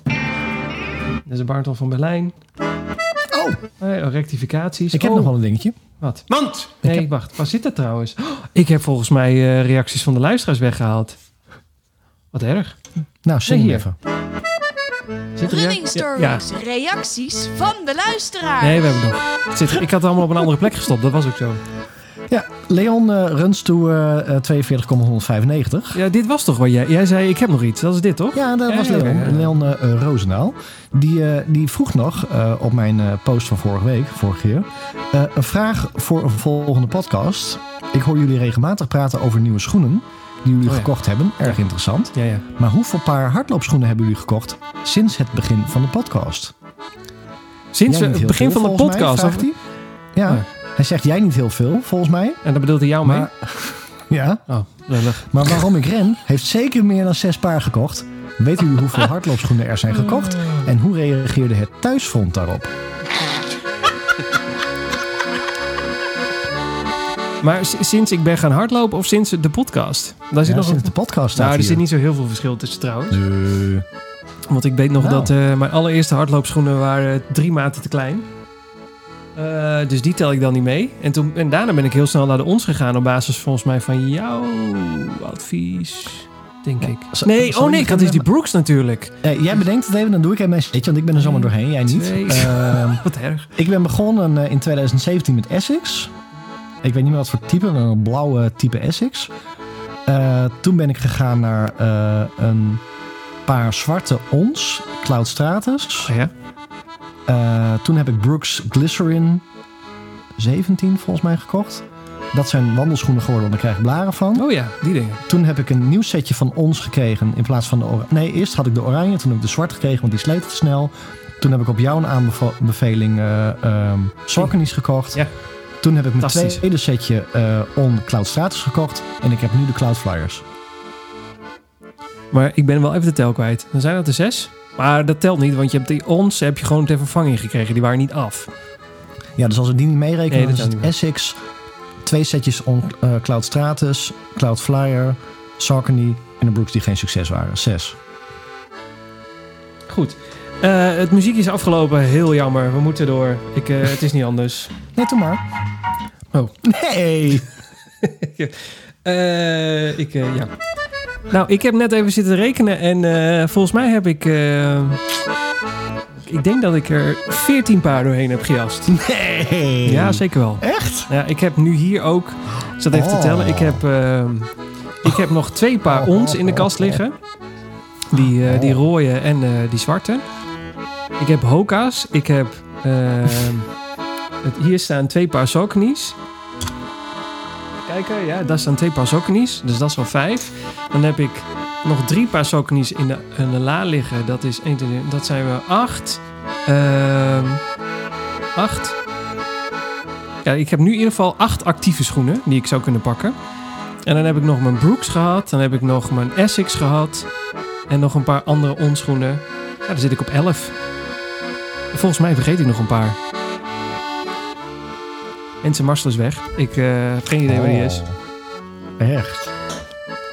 Speaker 1: Dat is de Bartel van Berlijn.
Speaker 2: Oh,
Speaker 1: oh, rectificaties.
Speaker 2: ik heb
Speaker 1: Oh,
Speaker 2: nog wel een dingetje.
Speaker 1: Wat?
Speaker 4: Mand!
Speaker 1: Nee,
Speaker 2: heb-
Speaker 1: wacht. Waar zit dat trouwens? Oh, ik heb volgens mij eh, reacties van de luisteraars weggehaald. Wat erg.
Speaker 2: Nou, zing
Speaker 1: Nee, hier.
Speaker 2: even.
Speaker 1: Zit er
Speaker 3: Running
Speaker 1: ja,
Speaker 3: reacties van de luisteraar.
Speaker 1: Nee, we hebben nog. Het zit, ik had het allemaal op een andere plek gestopt. Dat was ook zo.
Speaker 2: Ja, Leon eh runs to eh, eh, 42,195.
Speaker 1: Ja, dit was toch wat jij... Jij zei, ik heb nog iets. Dat is dit, toch?
Speaker 2: Ja, dat
Speaker 1: Ja,
Speaker 2: was Leon.
Speaker 1: ja, ja.
Speaker 2: Leon eh, eh, Roosendaal. Die, eh, die vroeg nog eh, op mijn eh, post van vorige week, vorige keer, eh, een vraag voor een volgende podcast. Ik hoor jullie regelmatig praten over nieuwe schoenen die jullie
Speaker 1: Oh
Speaker 2: gekocht hebben. Erg interessant.
Speaker 1: Ja, ja.
Speaker 2: Maar hoeveel paar hardloopschoenen hebben jullie gekocht sinds het begin van de podcast?
Speaker 1: Sinds het begin van de
Speaker 2: mij,
Speaker 1: podcast.
Speaker 2: vraagt hij. Ja,
Speaker 1: Oh ja.
Speaker 2: Hij zegt jij niet heel veel, volgens mij.
Speaker 1: En dat bedoelt hij jou mee?
Speaker 2: Ja,
Speaker 1: Oh, lullig.
Speaker 2: maar waarom ik ren, heeft zeker meer dan zes paar gekocht. Weten jullie hoeveel hardloopschoenen er zijn gekocht? En hoe reageerde het thuisfront daarop?
Speaker 1: Maar sinds ik ben gaan hardlopen of sinds de podcast? Daar zit
Speaker 2: Ja,
Speaker 1: nog
Speaker 2: sinds
Speaker 1: een...
Speaker 2: de podcast staat
Speaker 1: Nou, er
Speaker 2: hier.
Speaker 1: zit niet zo heel veel verschil tussen trouwens. Want ik weet nog
Speaker 2: Nou.
Speaker 1: dat eh, mijn allereerste hardloopschoenen waren drie maten te klein. Eh, dus die tel ik dan niet mee. En, toen, en daarna ben ik heel snel naar de ons gegaan op basis volgens mij van jouw advies. Denk ik. Nee, oh
Speaker 2: ik
Speaker 1: nee,
Speaker 2: niet
Speaker 1: ik had dus die Brooks natuurlijk.
Speaker 2: eh, jij bedenkt het even, dan doe ik even mijn shit, want ik ben er zomaar doorheen, jij niet. Ehm,
Speaker 1: Wat erg.
Speaker 2: ik ben begonnen eh, in 2017 met Essex. Ik weet niet meer wat voor type, een blauwe type Essex. Toen ben ik gegaan naar een paar zwarte ons, Cloud Stratus.
Speaker 1: Oh ja?
Speaker 2: Eh, toen heb ik Brooks Glycerin 17 volgens mij gekocht. Dat zijn wandelschoenen geworden, want daar krijg ik blaren van.
Speaker 1: Oh ja, die dingen.
Speaker 2: Toen heb ik een nieuw setje van ons gekregen in plaats van de oranje. Nee, eerst had ik de oranje, toen heb ik de zwart gekregen, want die sleet te snel. Toen heb ik op jouw aanbeveling eh ehm Saucony's gekocht.
Speaker 1: Ja.
Speaker 2: Toen heb ik mijn tweede setje eh On Cloud Stratus gekocht. En ik heb nu de Cloud Flyers.
Speaker 1: Maar ik ben wel even de tel kwijt. Dan zijn dat er zes. Maar dat telt niet, want je hebt die ons heb je gewoon ter vervanging gekregen. Die waren niet af.
Speaker 2: Ja, dus als we die niet meerekenen,
Speaker 1: Nee, dat
Speaker 2: dan is het Essex twee setjes on, eh, Cloud Stratus, Cloud Flyer, Saucony en de Brooks die geen succes waren. Zes.
Speaker 1: Goed. Eh, het muziek is afgelopen. Heel jammer. We moeten door. Ik, eh, het is niet anders.
Speaker 2: Nee, doe maar.
Speaker 1: Oh.
Speaker 2: Nee!
Speaker 1: Ik, ja. Nou, ik heb net even zitten rekenen en eh, volgens mij heb ik... eh, ik denk dat ik er 14 paar doorheen heb gejast.
Speaker 2: Nee!
Speaker 1: Ja, zeker wel.
Speaker 2: Echt?
Speaker 1: Ja, ik heb nu hier ook... Ik zat even te
Speaker 2: Oh.
Speaker 1: tellen. Ik heb, eh, ik heb nog twee paar ons in de kast liggen. Die, die rode en die zwarte. Ik heb Hoka's. Ik heb... het, hier staan twee paar Sauconys. Kijken, ja, daar staan twee paar Sauconys. Dus dat is al vijf. Dan heb ik nog drie paar Sauconys in de, la liggen. Dat is 1, 2, 3, dat zijn we acht. Ehm acht. Ja, ik heb nu in ieder geval acht actieve schoenen die ik zou kunnen pakken. En dan heb ik nog mijn Brooks gehad. Dan heb ik nog mijn Essex gehad. En nog een paar andere onschoenen. Ja, zit ik op 11. Volgens mij vergeet ik nog een paar. Mensen Marcel is weg. Ik eh, heb geen idee waar die is.
Speaker 2: Oh. Echt?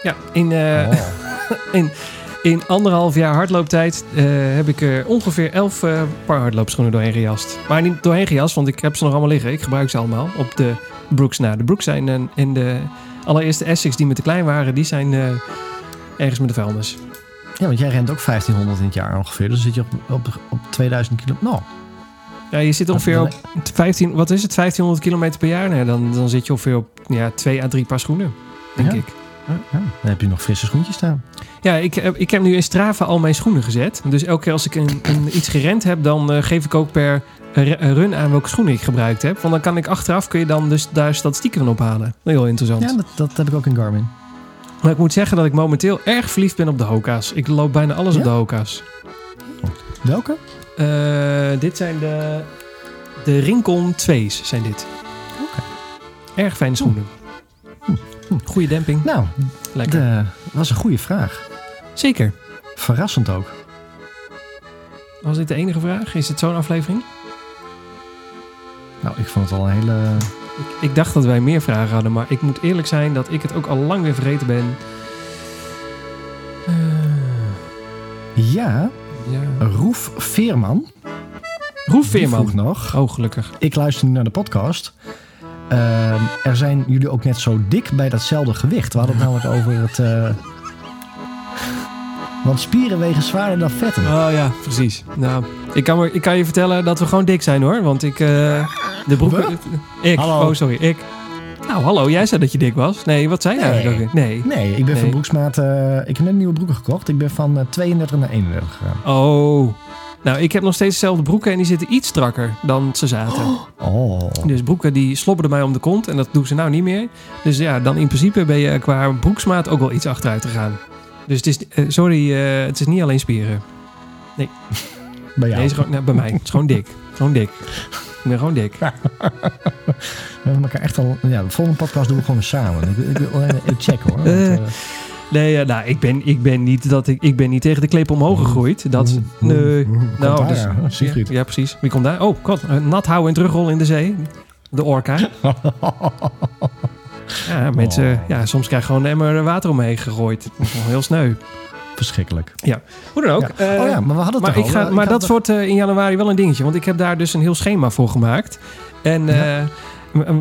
Speaker 1: Ja, in, eh,
Speaker 2: Oh.
Speaker 1: in, in anderhalf jaar hardlooptijd eh, heb ik er ongeveer 11 eh, paar hardloopschoenen doorheen gejast. Maar niet doorheen gejast, want ik heb ze nog allemaal liggen. Ik gebruik ze allemaal op de Brooks na. De Brooks zijn en, en de allereerste Essex die me te klein waren, die zijn ergens met de vuilnis.
Speaker 2: Ja, want jij rent ook 1500 in het jaar ongeveer. Dus dan zit je op, op, op 2000 kilo. Nou,
Speaker 1: Ja, je zit ongeveer op 15, wat is het, 1500 kilometer per jaar? Nee, dan, dan zit je ongeveer op ja, 2 à 3 paar schoenen, denk
Speaker 2: Ja.
Speaker 1: ik.
Speaker 2: ja, dan heb je nog frisse schoentjes staan.
Speaker 1: Ja, ik, heb- ik heb nu in Strava al mijn schoenen gezet. Dus elke keer als ik een, een, iets gerend heb, dan eh, geef ik ook per eh, run aan welke schoenen ik gebruikt heb. Want dan kan ik achteraf, kun je dan dus daar statistieken van ophalen. Heel interessant.
Speaker 2: Ja, dat, dat heb ik ook in Garmin.
Speaker 1: Maar ik moet zeggen dat ik momenteel erg verliefd ben op de Hoka's. Ik loop bijna alles op de Hoka's.
Speaker 2: Welke?
Speaker 1: Eh, dit zijn de, de Rincon 2's zijn dit.
Speaker 2: Oké.
Speaker 1: Erg fijne schoenen. Goede demping.
Speaker 2: Nou,
Speaker 1: Lekker.
Speaker 2: de, dat was een goede vraag.
Speaker 1: Zeker.
Speaker 2: Verrassend ook.
Speaker 1: Was dit de enige vraag? Is het zo'n aflevering?
Speaker 2: Nou, ik vond het al een hele...
Speaker 1: Ik, ik dacht dat wij meer vragen hadden, maar ik moet eerlijk zijn dat ik het ook al lang weer vergeten ben. Eh,
Speaker 2: Ja,
Speaker 1: ja.
Speaker 2: Roef Veerman.
Speaker 1: Roef
Speaker 2: Die vroeg
Speaker 1: Veerman.
Speaker 2: nog.
Speaker 1: Oh, gelukkig.
Speaker 2: Ik luister nu naar de podcast. Ehm, er zijn jullie ook net zo dik bij datzelfde gewicht. We hadden het namelijk over het... eh, Want spieren wegen zwaarder dan vetten.
Speaker 1: Oh ja, precies. Nou, ik kan, ik kan je vertellen dat we gewoon dik zijn hoor. Want ik, eh, de broeken... Ik,
Speaker 2: Hallo.
Speaker 1: oh sorry, ik. Nou, hallo, jij zei dat je dik was. Nee, wat zei je
Speaker 2: Nee.
Speaker 1: Nee.
Speaker 2: Nee, ik ben
Speaker 1: Nee.
Speaker 2: van broeksmaat... eh, ik heb net nieuwe broeken gekocht. Ik ben van eh, 32 naar 31 gegaan.
Speaker 1: Oh. Nou, ik heb nog steeds dezelfde broeken en die zitten iets strakker dan ze zaten.
Speaker 2: Oh.
Speaker 1: Dus broeken die slobberden mij om de kont en dat doen ze nou niet meer. Dus ja, dan in principe ben je qua broeksmaat ook wel iets achteruit gegaan. Dus het is, eh, sorry, eh, het is niet alleen spieren.
Speaker 2: Bij
Speaker 1: Nee,
Speaker 2: jou.
Speaker 1: het is gewoon, nou, bij mij. Het is gewoon dik. Gewoon dik. Ik ben gewoon dik.
Speaker 2: We hebben elkaar echt al... Ja, de volgende podcast doen we gewoon samen. Ik, ik wil alleen even checken hoor. Want,
Speaker 1: Eh.
Speaker 2: eh,
Speaker 1: Nee, eh, nou, ik ben, ik ben niet dat ik, ik ben niet tegen de kleep omhoog gegroeid. Dat, nee.
Speaker 2: Komt
Speaker 1: Nou, dus,
Speaker 2: ja.
Speaker 1: Ja, precies. Wie komt daar? Oh, god. eh, Nat houden en terugrollen in de zee. De orka. Ja, mensen,
Speaker 2: Oh.
Speaker 1: ja, soms krijg je gewoon een emmer water omheen gegooid. Heel sneu.
Speaker 2: Verschrikkelijk.
Speaker 1: Hoe dan ook.
Speaker 2: Ja.
Speaker 1: eh,
Speaker 2: oh ja, maar we hadden het
Speaker 1: maar ik ga,
Speaker 2: al.
Speaker 1: maar dat wordt eh, in januari wel een dingetje. Want ik heb daar dus een heel schema voor gemaakt. En eh,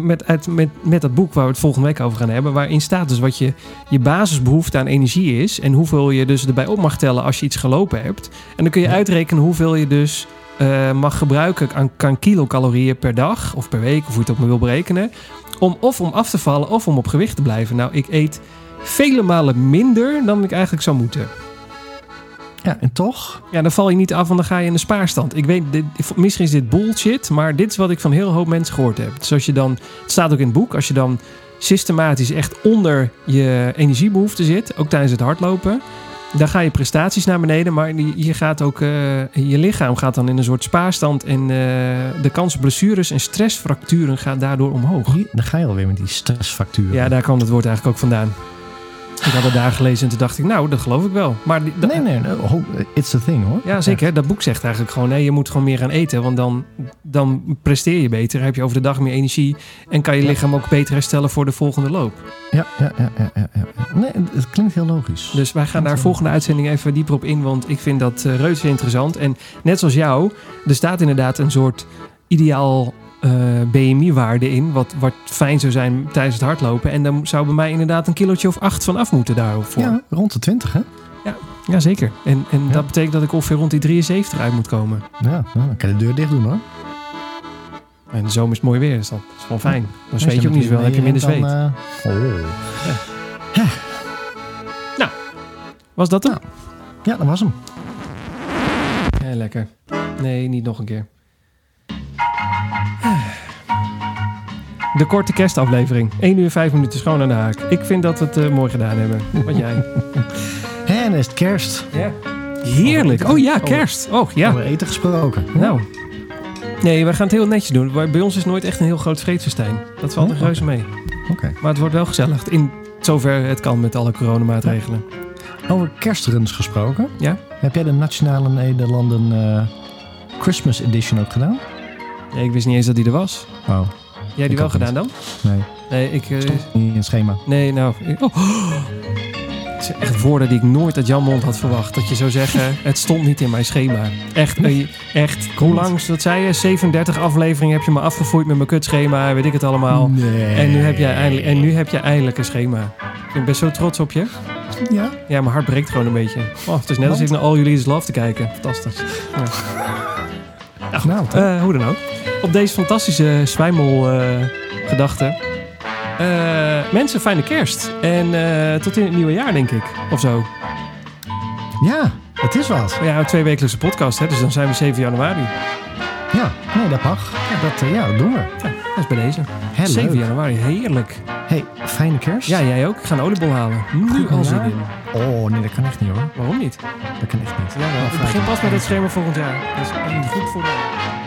Speaker 1: met, uit, met, met dat boek waar we het volgende week over gaan hebben. Waarin staat dus wat je, je basisbehoefte aan energie is. En hoeveel je dus erbij op mag tellen als je iets gelopen hebt. En dan kun je
Speaker 2: Ja.
Speaker 1: uitrekenen hoeveel je dus eh, mag gebruiken aan, aan kilocalorieën per dag. Of per week, of hoe je het ook maar wil berekenen. Om of om af te vallen of om op gewicht te blijven. Nou, ik eet vele malen minder dan ik eigenlijk zou moeten.
Speaker 2: Ja, en toch?
Speaker 1: Ja, dan val je niet af, want dan ga je in de spaarstand. Ik weet, dit, misschien is dit bullshit, maar dit is wat ik van heel hoop mensen gehoord heb. Dus als je dan, het staat ook in het boek, als je dan systematisch echt onder je energiebehoefte zit, ook tijdens het hardlopen, dan ga je prestaties naar beneden, maar je gaat ook, eh, je lichaam gaat dan in een soort spaarstand en eh, de kans op blessures en stressfracturen gaat daardoor omhoog.
Speaker 2: Dan ga je alweer met die stressfacturen.
Speaker 1: Ja, daar kwam het woord eigenlijk ook vandaan. Ik had het daar gelezen en toen dacht ik, nou, dat geloof ik wel. Maar die,
Speaker 2: Nee, nee, nee. Oh, it's a thing hoor.
Speaker 1: Ja, zeker. Dat boek zegt eigenlijk gewoon, nee, je moet gewoon meer gaan eten. Want dan, dan presteer je beter, heb je over de dag meer energie... en kan je lichaam ook beter herstellen voor de volgende loop.
Speaker 2: Ja, ja, ja, ja, ja, ja. Nee, het klinkt heel logisch.
Speaker 1: Dus wij gaan daar volgende uitzending even dieper op in... want ik vind dat uh, reuze interessant. En net zoals jou, er staat inderdaad een soort ideaal eh, BMI-waarde in... Wat, wat fijn zou zijn tijdens het hardlopen. En dan zou bij mij inderdaad een kilootje of acht van af moeten daarvoor.
Speaker 2: Ja, rond de 20 hè?
Speaker 1: Ja, zeker. En, en
Speaker 2: Ja.
Speaker 1: dat betekent dat ik ongeveer rond die 73 uit moet komen.
Speaker 2: Ja, nou, dan kan je de deur dicht doen hoor.
Speaker 1: En de zomer is mooi weer, dus dat is wel fijn. Dan
Speaker 2: Als
Speaker 1: zweet je ook niet zoveel, heb je minder zweet.
Speaker 2: Eh, oh.
Speaker 1: Was dat hem?
Speaker 2: Ja. Ja, dat was hem.
Speaker 1: Ja, lekker. Nee, niet nog een keer. De korte kerstaflevering. 1 uur 5 minuten schoon aan de haak. Ik vind dat we het eh, mooi gedaan hebben. Wat jij?
Speaker 2: En is het kerst.
Speaker 1: Ja. Heerlijk. Oh ja, kerst. Oh ja.
Speaker 2: Over eten gesproken.
Speaker 1: Nou. Nee, we gaan het heel netjes doen. Bij ons is nooit echt een heel groot vreedfestijn. Dat valt er
Speaker 2: Oh,
Speaker 1: reuze mee.
Speaker 2: Oké.
Speaker 1: Maar het wordt wel gezellig. In zover het kan met alle coronamaatregelen.
Speaker 2: Over kerstruns gesproken.
Speaker 1: Ja?
Speaker 2: Heb jij de Nationale Nederlanden eh, Christmas Edition ook gedaan?
Speaker 1: Nee, ik wist niet eens dat die er was.
Speaker 2: Oh,
Speaker 1: Jij die wel gedaan dan?
Speaker 2: nee.
Speaker 1: Nee, ik...
Speaker 2: Stond niet in het schema.
Speaker 1: Nee, nou... ik- Oh. Het zijn echt woorden die ik nooit uit jouw mond had verwacht. Dat je zou zeggen, het stond niet in mijn schema. Echt, eh, echt. Hoe lang, wat zei je? 37 afleveringen heb je me afgevoerd met mijn kutschema. Weet ik het allemaal.
Speaker 2: Nee.
Speaker 1: En nu, heb jij eindelijk, en nu heb je eindelijk een schema. Ik ben zo trots op je.
Speaker 2: Ja?
Speaker 1: Ja, mijn hart breekt gewoon een beetje. Oh, het is net als ik naar All You Need Is Love te kijken. Fantastisch.
Speaker 2: Nou,
Speaker 1: Eh, hoe dan ook. Op deze fantastische zwijmel gedachten. Eh, mensen, fijne kerst. En eh, tot in het nieuwe jaar, denk ik. Of zo.
Speaker 2: ja, het is wat.
Speaker 1: Ja, een tweewekelijkse podcast, hè, dus dan zijn we 7 januari.
Speaker 2: Ja, nee, dat mag. Dat, ja, dat doen we.
Speaker 1: Dat is bij deze.
Speaker 2: Heel
Speaker 1: 7
Speaker 2: leuk.
Speaker 1: januari, heerlijk.
Speaker 2: Hey, fijne kerst.
Speaker 1: Ja, jij ook. Ik ga een oliebol halen. Nu al zin in.
Speaker 2: Oh, nee, dat kan echt niet hoor.
Speaker 1: Waarom niet?
Speaker 2: Dat kan echt niet.
Speaker 1: Ja, wel. Ik begin pas met het schema volgend jaar. Dat is goed voor de...